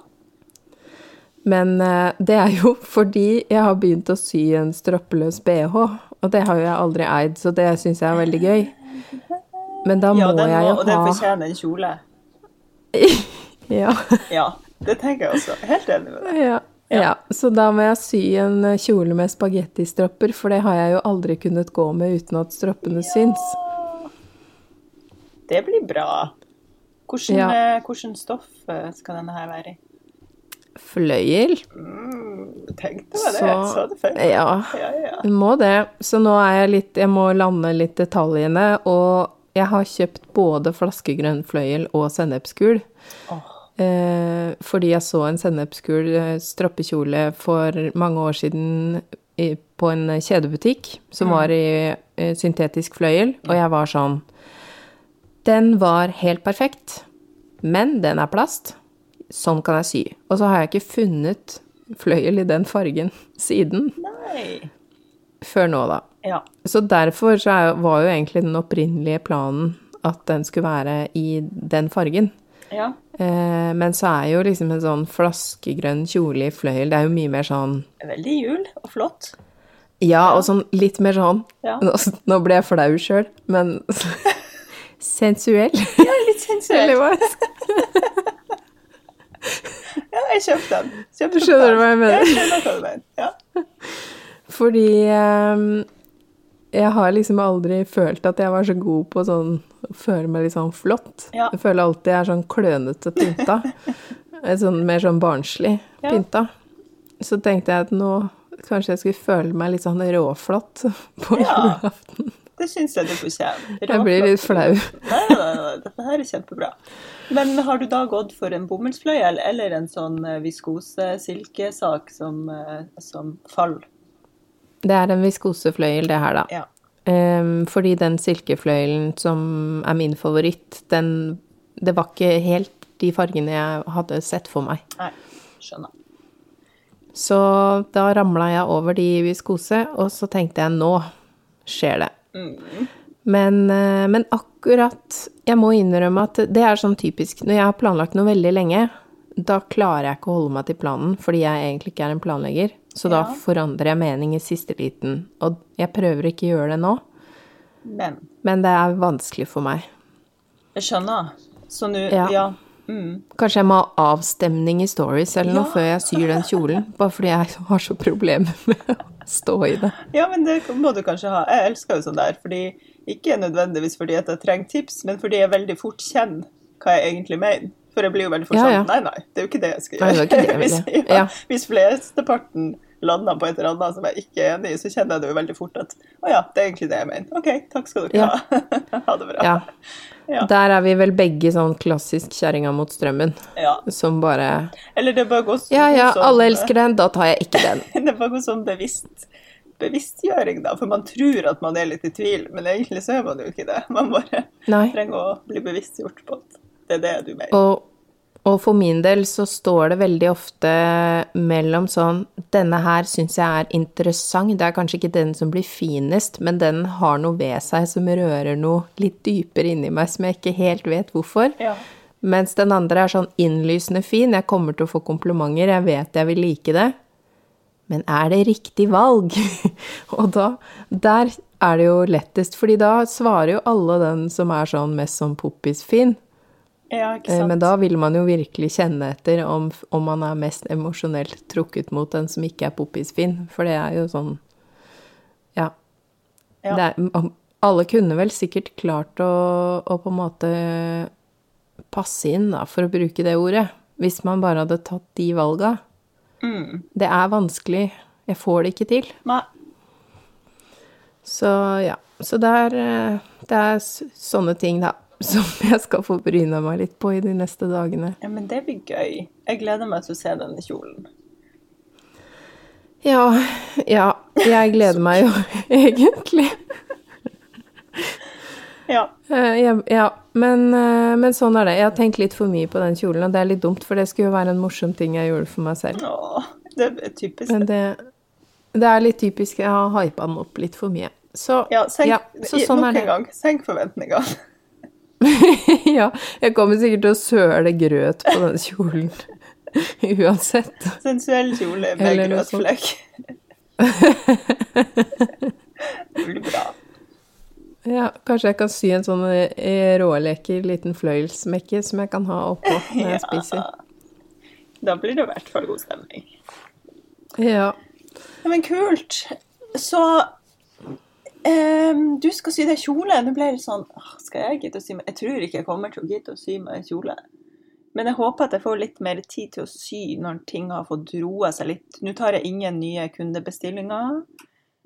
Men eh, det er jo (laughs) fordi jeg har begynt å sy en stroppeløs bh, og det har jo jeg aldri eid, så det syns jeg er veldig gøy. Men da ja må jeg jo ha og den fortjener en kjole. (laughs) ja, Ja, det tenker jeg også. Helt enig med deg. ja, ja, så da må jeg sy en eh, kjole med spagettistropper, for det har jeg jo aldri kunnet gå med uten at stroppene syns. Det blir bra. Hvordan, Ja. eh, hvordan stoff eh, skal denne her være i? Fløyel. Mm, tenkte meg det. Så- Så det før. Ja. Ja, ja. Jeg må det. Så nå er jeg litt Jeg må lande litt detaljene. Og jeg har kjøpt både flaskegrønn fløyel og sennepsgul. Oh. Eh, fordi jeg så en sennepsgul strappekjole stroppekjole for mange år siden i, på en kjedebutikk som var i i syntetisk fløyel, og jeg var sånn Den var helt perfekt, men den er plast. Sånn kan jeg sy. Og så har jeg ikke funnet fløyel i den fargen (laughs) siden. Nei. Før nå, da. Ja. Så derfor så var jo egentlig den opprinnelige planen at den skulle være i den fargen. ja. Eh, men så er jo liksom en sånn flaskegrønn kjole i fløyel, det er jo mye mer sånn Veldig jul og flott. Ja, og sånn litt mer sånn Ja. (laughs) Nå ble jeg flau sjøl, men (laughs) sensuell. Ja, litt skal- (laughs) Ja, jeg kjøpte den. Kjøpte Skjønner du hva jeg mener? Jeg skjønner hva du mener. Ja. Fordi um, jeg har liksom aldri følt at jeg var så god på sånn føle meg litt sånn flott. Ja. Jeg føler alltid jeg er sånn klønete pynta. (laughs) Sånn mer sånn barnslig Ja. pynta. Så tenkte jeg at nå kanskje jeg skulle føle meg litt sånn råflott på Ja. julaften. Det syns jeg du fortjener. (laughs) Jeg blir litt flau. Nei, nei, nei, dette her er kjempebra. Men har du da gått for en bomullsfløyel eller en sånn eh, viskose-silkesak som, eh, som fall? Det er en viskosefløyel, det her, da. Ja. Um, fordi den silkefløyelen som er min favoritt, den Det var ikke helt de fargene jeg hadde sett for meg. Nei, skjønner. Så da ramla jeg over de viskose, og så tenkte jeg nå skjer det. Men, eh, men akkurat Jeg må innrømme at det er sånn typisk Når jeg har planlagt noe veldig lenge, da klarer jeg ikke å holde meg til planen fordi jeg egentlig ikke er en planlegger. Så da forandrer jeg mening i siste liten. Og jeg prøver ikke å gjøre det nå, Men men det er vanskelig for meg. jeg skjønner. Så nå Ja. Ja. Mm. Kanskje jeg må ha avstemning i stories eller noe Ja. før jeg syr den kjolen. Bare fordi jeg har så problemer med stå i det. Ja, men det må du kanskje ha. Jeg elsker jo sånn der, fordi ikke nødvendigvis fordi at jeg trenger tips, men fordi jeg veldig fort kjenner hva jeg egentlig mener. For jeg blir jo veldig fort Ja, sånn ja. Nei, nei, det er jo ikke det jeg skal Nei, gjøre. det det jeg (laughs) hvis, ja, Ja. hvis flesteparten lander på et eller annet som jeg ikke er enig i, så kjenner jeg det jo veldig fort at å ja, det er egentlig det jeg mener. OK, takk skal dere Ja. ha. (laughs) ha det bra. Ja. Ja. Der er vi vel begge sånn klassisk kjerringa mot strømmen, Ja. som bare Eller det bør gå sånn Ja ja, alle elsker den, da tar jeg ikke den. (laughs) Det bør gå sånn bevisst bevisstgjøring, da. For man tror at man er litt i tvil, men egentlig så er man jo ikke det. Man bare Nei. trenger å bli bevisstgjort på at det er det du mener. Og, og for min del så står det veldig ofte mellom sånn Denne her syns jeg er interessant. Det er kanskje ikke den som blir finest, men den har noe ved seg som rører noe litt dypere inni meg som jeg ikke helt vet hvorfor. Ja. Mens den andre er sånn innlysende fin. Jeg kommer til å få komplimenter, jeg vet jeg vil like det. Men er det riktig valg? (laughs) og da Der er det jo lettest, fordi da svarer jo alle den som er sånn mest sånn poppis-fin. Ja, Eh. Men da vil man jo virkelig kjenne etter om, om man er mest emosjonelt trukket mot den som ikke er poppis-fin. For det er jo sånn Ja. Ja. Er, alle kunne vel sikkert klart å, å på en måte passe inn, da, for å bruke det ordet. Hvis man bare hadde tatt de valga. Mm. Det er vanskelig. Jeg får det ikke til. Nei. Så ja. Så det er, eh, det er sånne ting, da, som jeg skal få bryna meg litt på i de neste dagene. Ja, men det blir gøy. Jeg gleder meg til å se denne kjolen. Ja, ja. Jeg gleder meg jo (laughs) egentlig. Ja. Uh, ja, men, uh, men sånn er det. Jeg har tenkt litt for mye på den kjolen, og det er litt dumt, for det skulle jo være en morsom ting jeg gjorde for meg selv. Åh, det er typisk. Men det, det er litt typisk. Jeg har hypa den opp litt for mye. Så Ja, senk, ja, så sånn nok det. en gang. Senk forventningene. (laughs) ja, jeg kommer sikkert til å søle grøt på den kjolen. (laughs) Uansett. Sensuell kjole med Eller grøtflekk. (laughs) det blir bra. Ja, kanskje jeg kan sy en sånn råleker liten fløyelsmekke som jeg kan ha oppå når jeg spiser. Da blir det i hvert fall god stemning. Ja. Ja, men kult. Så ehm, du skal sy deg kjole. Nå ble det sånn Skal jeg gidde å sy meg Jeg tror ikke jeg kommer til å gidde å sy meg kjole. Men jeg håper at jeg får litt mer tid til å sy når ting har fått roa seg litt. Nå tar jeg ingen nye kundebestillinger.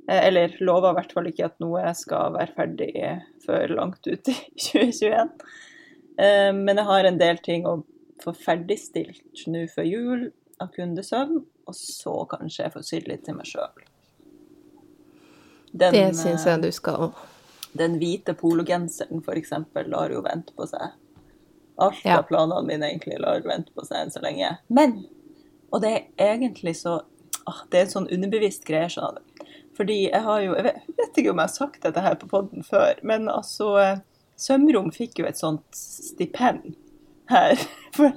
Eh, Eller lover i hvert fall ikke at noe skal være ferdig før langt ut i (laughs) 2021. Um, Men jeg har en del ting å få ferdigstilt nå før jul av kundesøvn, og så kanskje jeg får sydd litt til meg sjøl. Det syns jeg du skal. Den hvite pologenseren, for eksempel, lar jo vente på seg. Alt Ja. av planene mine egentlig lar vente på seg enn så lenge. Men, og det er egentlig så ah, Det er en sånn underbevisst greie, Sånn. Fordi jeg har jo Jeg vet, jeg vet ikke om jeg har sagt dette her på poden før, men altså eh, Sømrom fikk jo et sånt stipend her (laughs) for,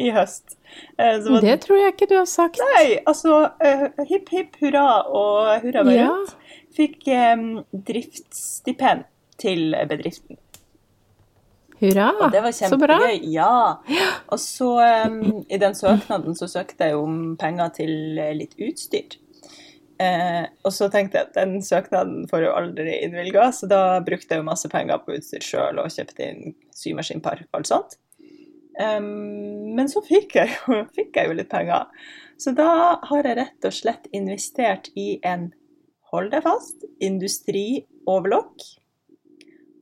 i høst. Eh, så Det tror jeg ikke du har sagt. Nei, altså eh, hipp hipp hurra og hurra meg Ja. rundt. Fikk eh, driftsstipend til bedriften. Hurra! Og det var Så bra. Ja. Og så um, i den søknaden så søkte jeg om penger til eh, litt utstyr. Eh, og så tenkte jeg at den søknaden får jo aldri innvilga, så da brukte jeg jo masse penger på utstyr sjøl og kjøpte inn symaskinpark og alt sånt. Um, men så fikk jeg, jo, (laughs) fikk jeg jo litt penger. Så da har jeg rett og slett investert i en, hold deg fast, industrioverlock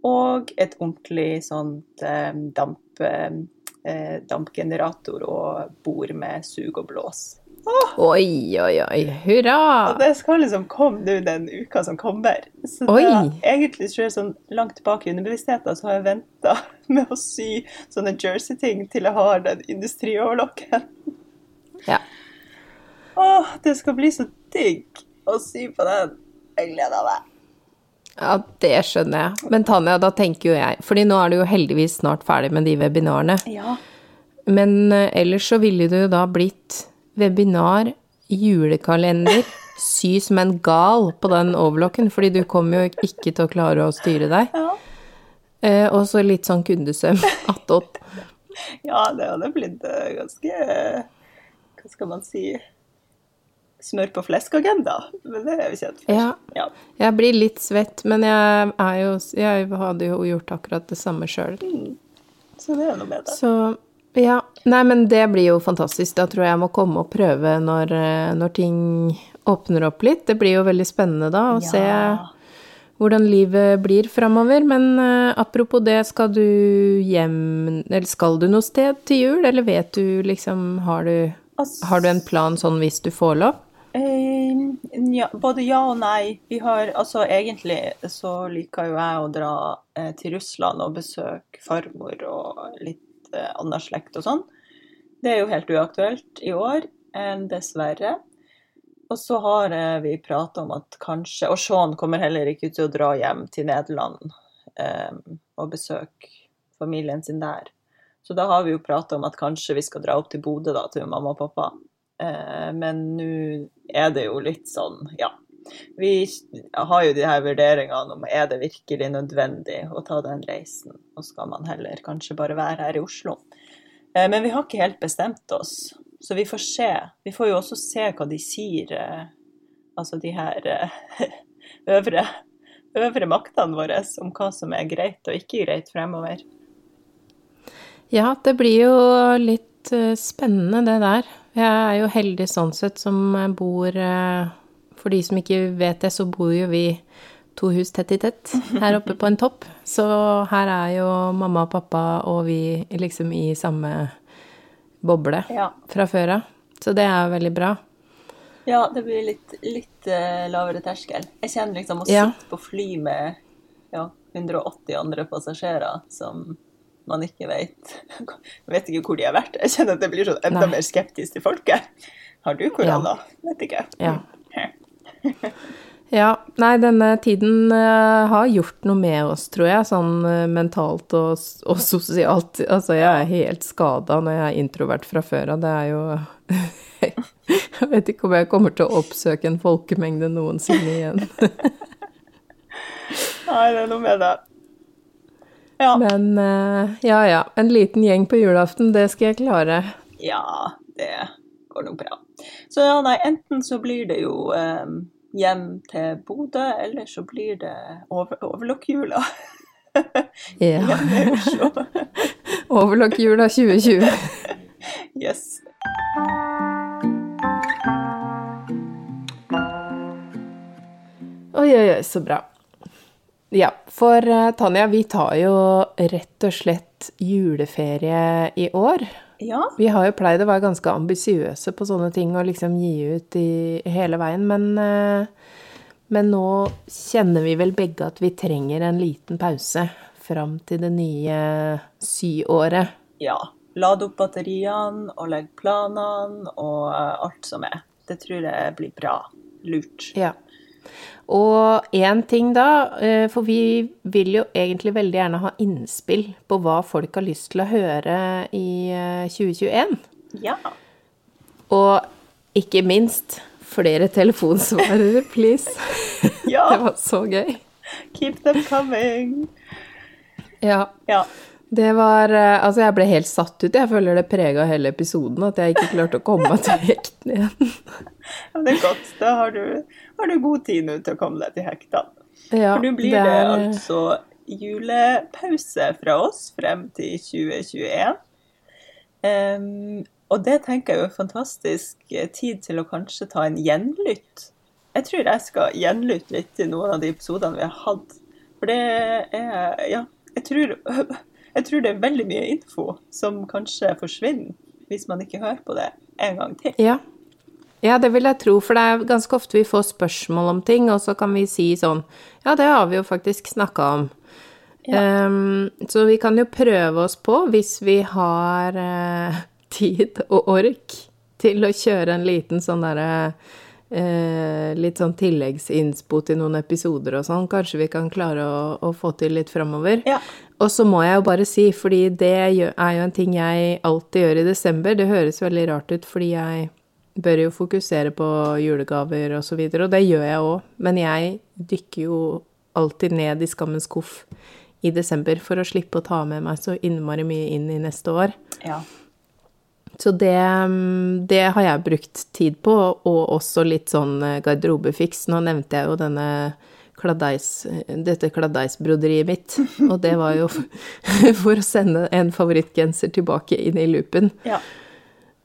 og et ordentlig sånt eh, damp, eh, dampgenerator og bord med sug og blås. Oi, oi, oi. Hurra! Og det skal liksom komme nå den uka som kommer. Så Oi. det, egentlig tror jeg sånn langt bak i underbevisstheten så har jeg venta med å sy sånne jersey-ting til jeg har den industrioverlocken. Ja. Åh, det skal bli så digg å sy på den. Jeg av meg. Ja, det skjønner jeg. Men Tanja, da tenker jo jeg Fordi nå er du jo heldigvis snart ferdig med de webinarene. Ja. Men eh, ellers så ville det jo da blitt webinar, julekalender, (laughs) sy som en gal på den overlocken, fordi du kommer jo ikke til å klare å styre deg. Ja. Eh, og så litt sånn kundesøm (laughs) attåt. ja, det hadde blitt eh, ganske Hva skal man si Smør på flesk-agenda. Men det er jo kjent for. Ja. Ja. Jeg blir litt svett, men jeg jo Jeg hadde jo gjort akkurat det samme sjøl. Så det er noe med det. Så ja. Nei, men det blir jo fantastisk. Da tror jeg jeg må komme og prøve når, eh, når ting åpner opp litt. Det blir jo veldig spennende da å Ja. se hvordan livet blir framover. Men uh, apropos det, skal du hjem Eller skal du noe sted til jul, eller vet du liksom Har du, har du en plan sånn hvis du får lov? Eh, ja, både ja og nei. Vi har altså egentlig så liker jo jeg å dra eh, til Russland og besøke farmor og litt eh, annen slekt og sånn. Det er jo helt uaktuelt i år, eh, dessverre. Og så har eh, vi prata om at kanskje Og Sean kommer heller ikke til å dra hjem til Nederland og besøke familien sin der. Så da har vi jo prata om at kanskje vi skal dra opp til Bodø da, til mamma og pappa. Eh, men nå er det jo litt sånn, ja. Vi har jo de her vurderingene om er det virkelig nødvendig å ta den reisen, og skal man heller kanskje bare være her i Oslo. Eh, men vi har ikke helt bestemt oss, så vi får se. Vi får jo også se hva de sier, eh, altså de her (laughs) øvre, øvre maktene våre, om hva som er greit og ikke greit fremover. Ja, det blir jo litt eh, spennende det der. Jeg er jo heldig sånn sett som bor eh, For de som ikke vet det, så bor jo vi to hus tett i tett her oppe på en topp. Så her er jo mamma og pappa og vi liksom i samme boble Ja. fra før av. Så det er veldig bra. Ja, det blir litt, litt eh, lavere terskel. Jeg kjenner liksom å Ja. sitte på fly med ja, 180 andre passasjerer som man ikke vet Jeg vet ikke hvor de har vært. Jeg kjenner at jeg blir sånn enda Nei. mer skeptisk til folket. Har du korona? Vet ikke. Ja. (laughs) Ja, nei, denne tiden eh, har gjort noe med oss, tror jeg, sånn eh, mentalt og, og sosialt. Altså, jeg er helt skada når jeg er introvert fra før av. Det er jo (laughs) Jeg vet ikke om jeg kommer til å oppsøke en folkemengde noensinne igjen. (laughs) Nei, det er noe med det. Ja. Men eh, ja, ja. En liten gjeng på julaften, det skal jeg klare. ja, det går nok bra. Så ja, nei, enten så blir det jo eh, hjem til Bodø, eller så blir det over, overlokkjula. (laughs) Ja. (laughs) Overlokkjula 2020. (laughs) Yes. Oi, oi, oi, så bra. Ja, for eh, Tanja, vi tar jo rett og slett juleferie i år. Ja. Vi har jo pleid å være ganske ambisiøse på sånne ting og liksom gi ut i hele veien, men, eh, men nå kjenner vi vel begge at vi trenger en liten pause fram til det nye syåret. ja. Lade opp batteriene og legge planene og eh, alt som er. Det tror jeg blir bra. Lurt. Ja. Og én ting da, eh, for vi vil jo egentlig veldig gjerne ha innspill på hva folk har lyst til å høre i eh, 2021. Ja. Og ikke minst flere telefonsvarere, (laughs) please. Ja. (laughs) Det var så gøy. Keep them coming. Ja. Ja. Det var eh, Altså, jeg ble helt satt ut. Jeg føler det prega hele episoden, at jeg ikke klarte å komme meg til hekten igjen. (laughs) Men Det er godt. Da har du, har du god tid nå til å komme deg til hektene. Ja, For nå blir det, er- altså julepause fra oss frem til 2021. Um, og det tenker jeg er en fantastisk tid til å kanskje ta en gjenlytt. Jeg tror jeg skal gjenlytte litt til noen av de episodene vi har hatt. For det er Ja, jeg tror, (laughs) jeg tror det er veldig mye info som kanskje forsvinner hvis man ikke hører på det en gang til. Ja. Ja, det vil jeg tro, for det er ganske ofte vi får spørsmål om ting, og så kan vi si sånn Ja, det har vi jo faktisk snakka om. Ehm, så vi kan jo prøve oss på, hvis vi har uh, (laughs) tid og ork, til å kjøre en liten sånn derre uh, litt sånn tilleggsinnspo til noen episoder og sånn, kanskje vi kan klare å, å få til litt framover. Ja. Og så må jeg jo bare si, fordi det er jo en ting jeg alltid gjør i desember, det høres veldig rart ut, fordi jeg bør jo fokusere på julegaver og så videre, og det gjør jeg òg, men jeg dykker jo alltid ned i skammens skuff i desember for å slippe å ta med meg så innmari mye inn i neste år. ja. Så det, mm, det har jeg brukt tid på, og også litt sånn eh, garderobefiks. Nå nevnte jeg jo denne kladdeis, dette kladdeisbroderiet mitt, (laughs) og det var jo (laughs) for å sende en favorittgenser tilbake inn i loopen. ja.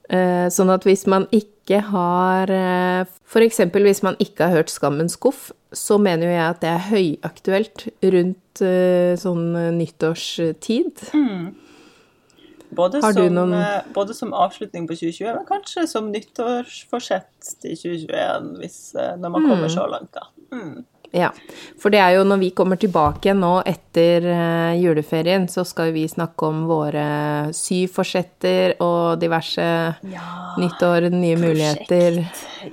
Eh, Sånn at hvis man ikke har eh, For hvis man ikke har hørt Skammens skuff, så mener jo jeg at det er høyaktuelt rundt eh, sånn nyttårstid. nyttårstid. Både, som, noen- både som avslutning på 2020, men kanskje som nyttårsforsett til 2021, hvis, når man Mm. kommer så langt, da. Mm. Ja, for det er jo når vi kommer tilbake nå etter eh, juleferien, så skal vi snakke om våre syforsetter og diverse Ja, nyttår, nye muligheter.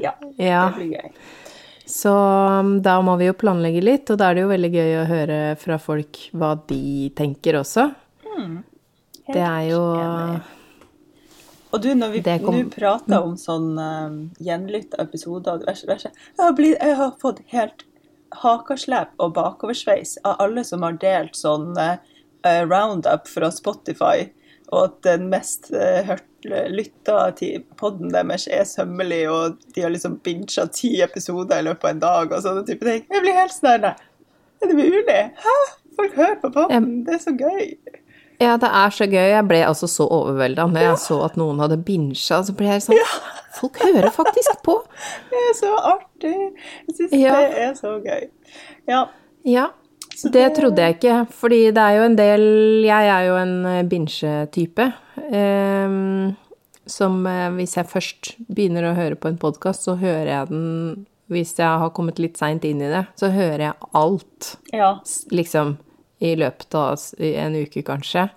Ja, Ja. det blir gøy. Så um, da må vi jo planlegge litt, og da er det jo veldig gøy å høre fra folk hva de tenker også. Det er jo enig. Og du, når vi kom- prater om sånn uh, gjenlytta episoder og diverse, jeg, jeg har fått helt hakaslep og bakoversveis av alle som har delt sånn uh, roundup fra Spotify, og at den mest uh, lytta til podden deres er sømmelig, og de har liksom bincha ti episoder i løpet av en dag og sånne type ting. Jeg blir helt sånn Er det mulig? Hæ? Folk hører på podden, det er så gøy. Ja, det er så gøy. Jeg ble altså så overvelda når jeg så at noen hadde binsja, så ble jeg sånn Folk hører faktisk på! Det er så artig. Jeg syns Ja. det er så gøy. Ja. Ja. Så Det det- trodde jeg ikke, fordi det er jo en del Jeg er jo en binsjetype. binge-type. ehm, som eh, hvis jeg først begynner å høre på en podkast, så hører jeg den Hvis jeg har kommet litt seint inn i det, så hører jeg alt, ja. liksom, i løpet av en uke, kanskje.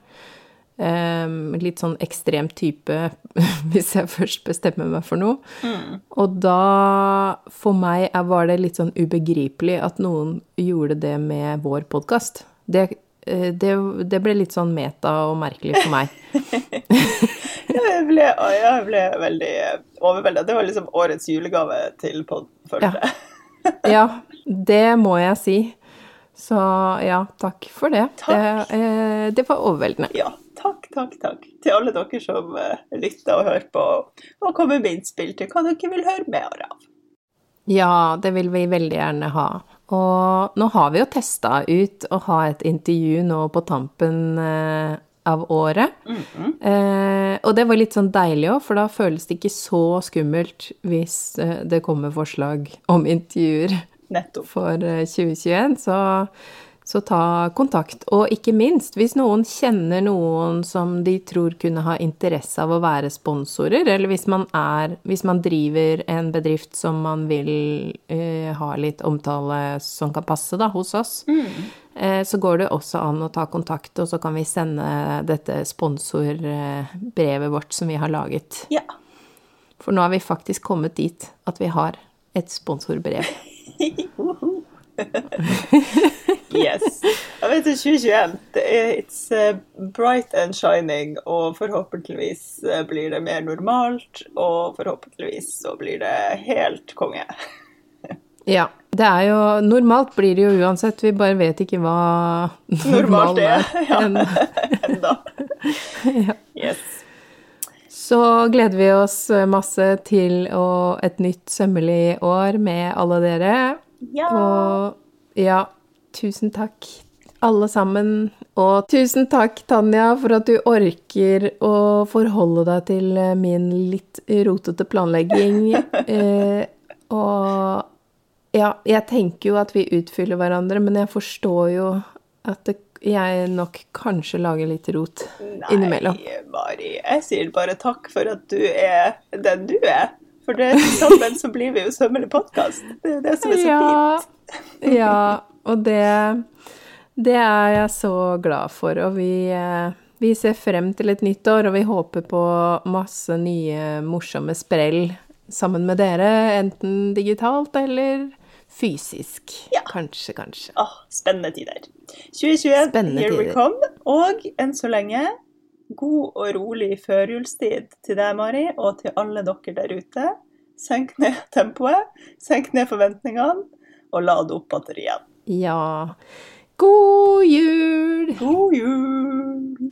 Ehm, litt sånn ekstrem type (laughs) hvis jeg først bestemmer meg for noe. Og da, for meg, var det litt sånn ubegripelig at noen gjorde det med vår podkast. Det, eh, det, det ble litt sånn meta og merkelig for meg. (laughs) Jeg ble, jeg ble veldig overvelda. Det var liksom årets julegave til podden, følte jeg. Ja, det må jeg si. Så ja, takk for det. Takk. Det, eh, det var overveldende. Ja, takk, takk, takk til alle dere som eh, lytter og hører på, og kommer med innspill til hva dere vil høre mer av. Ja, det vil vi veldig gjerne ha. Og nå har vi jo testa ut å ha et intervju nå på tampen eh, av året. eh, og det var litt sånn deilig òg, for da føles det ikke så skummelt hvis eh, det kommer forslag om intervjuer Nettopp. for eh, 2021. Så, så ta kontakt. Og ikke minst, hvis noen kjenner noen som de tror kunne ha interesse av å være sponsorer, eller hvis man, er, hvis man driver en bedrift som man vil eh, ha litt omtale som kan passe da, hos oss, eh, så går det også an å ta kontakt, og så kan vi sende dette sponsorbrevet vårt som vi har laget. Ja. For nå har vi faktisk kommet dit at vi har et sponsorbrev. (laughs) Yes. Jeg vet det, 2021. Det It's uh, bright and shining, og forhåpentligvis uh, blir det mer normalt, og forhåpentligvis så blir det helt konge. (laughs) Ja. Det er jo Normalt blir det jo uansett, vi bare vet ikke hva Normalt er. (laughs) Ja. ennå. ja. Yes. Så gleder vi oss masse til å, et nytt sømmelig år med alle dere. Ja. Og ja, tusen takk alle sammen. Og tusen takk, Tanja, for at du orker å forholde deg til min litt rotete planlegging. (laughs) Eh, og ja, jeg tenker jo at vi utfyller hverandre, men jeg forstår jo at det, jeg nok kanskje lager litt rot innimellom. Nei, Mari. Jeg sier bare takk for at du er den du er. For det sammen så blir vi jo sømmelig podkast. Det er det som er så fint. Ja, og det, det er jeg så glad for. Og vi, eh, vi ser frem til et nytt år, og vi håper på masse nye morsomme sprell sammen med dere, enten digitalt eller fysisk. Ja. Kanskje, kanskje. Åh, spennende tider. 2021, Spennende here we come. Og enn så lenge, god og rolig førjulstid til deg, Mari, og til alle dere der ute. Senk ned (laughs) tempoet, senk ned forventningene, og lad opp batteriene. Ja. God jul! God jul!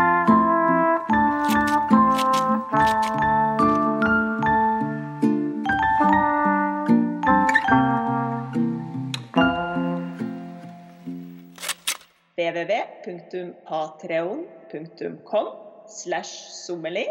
www.patreon.com slash sommeli.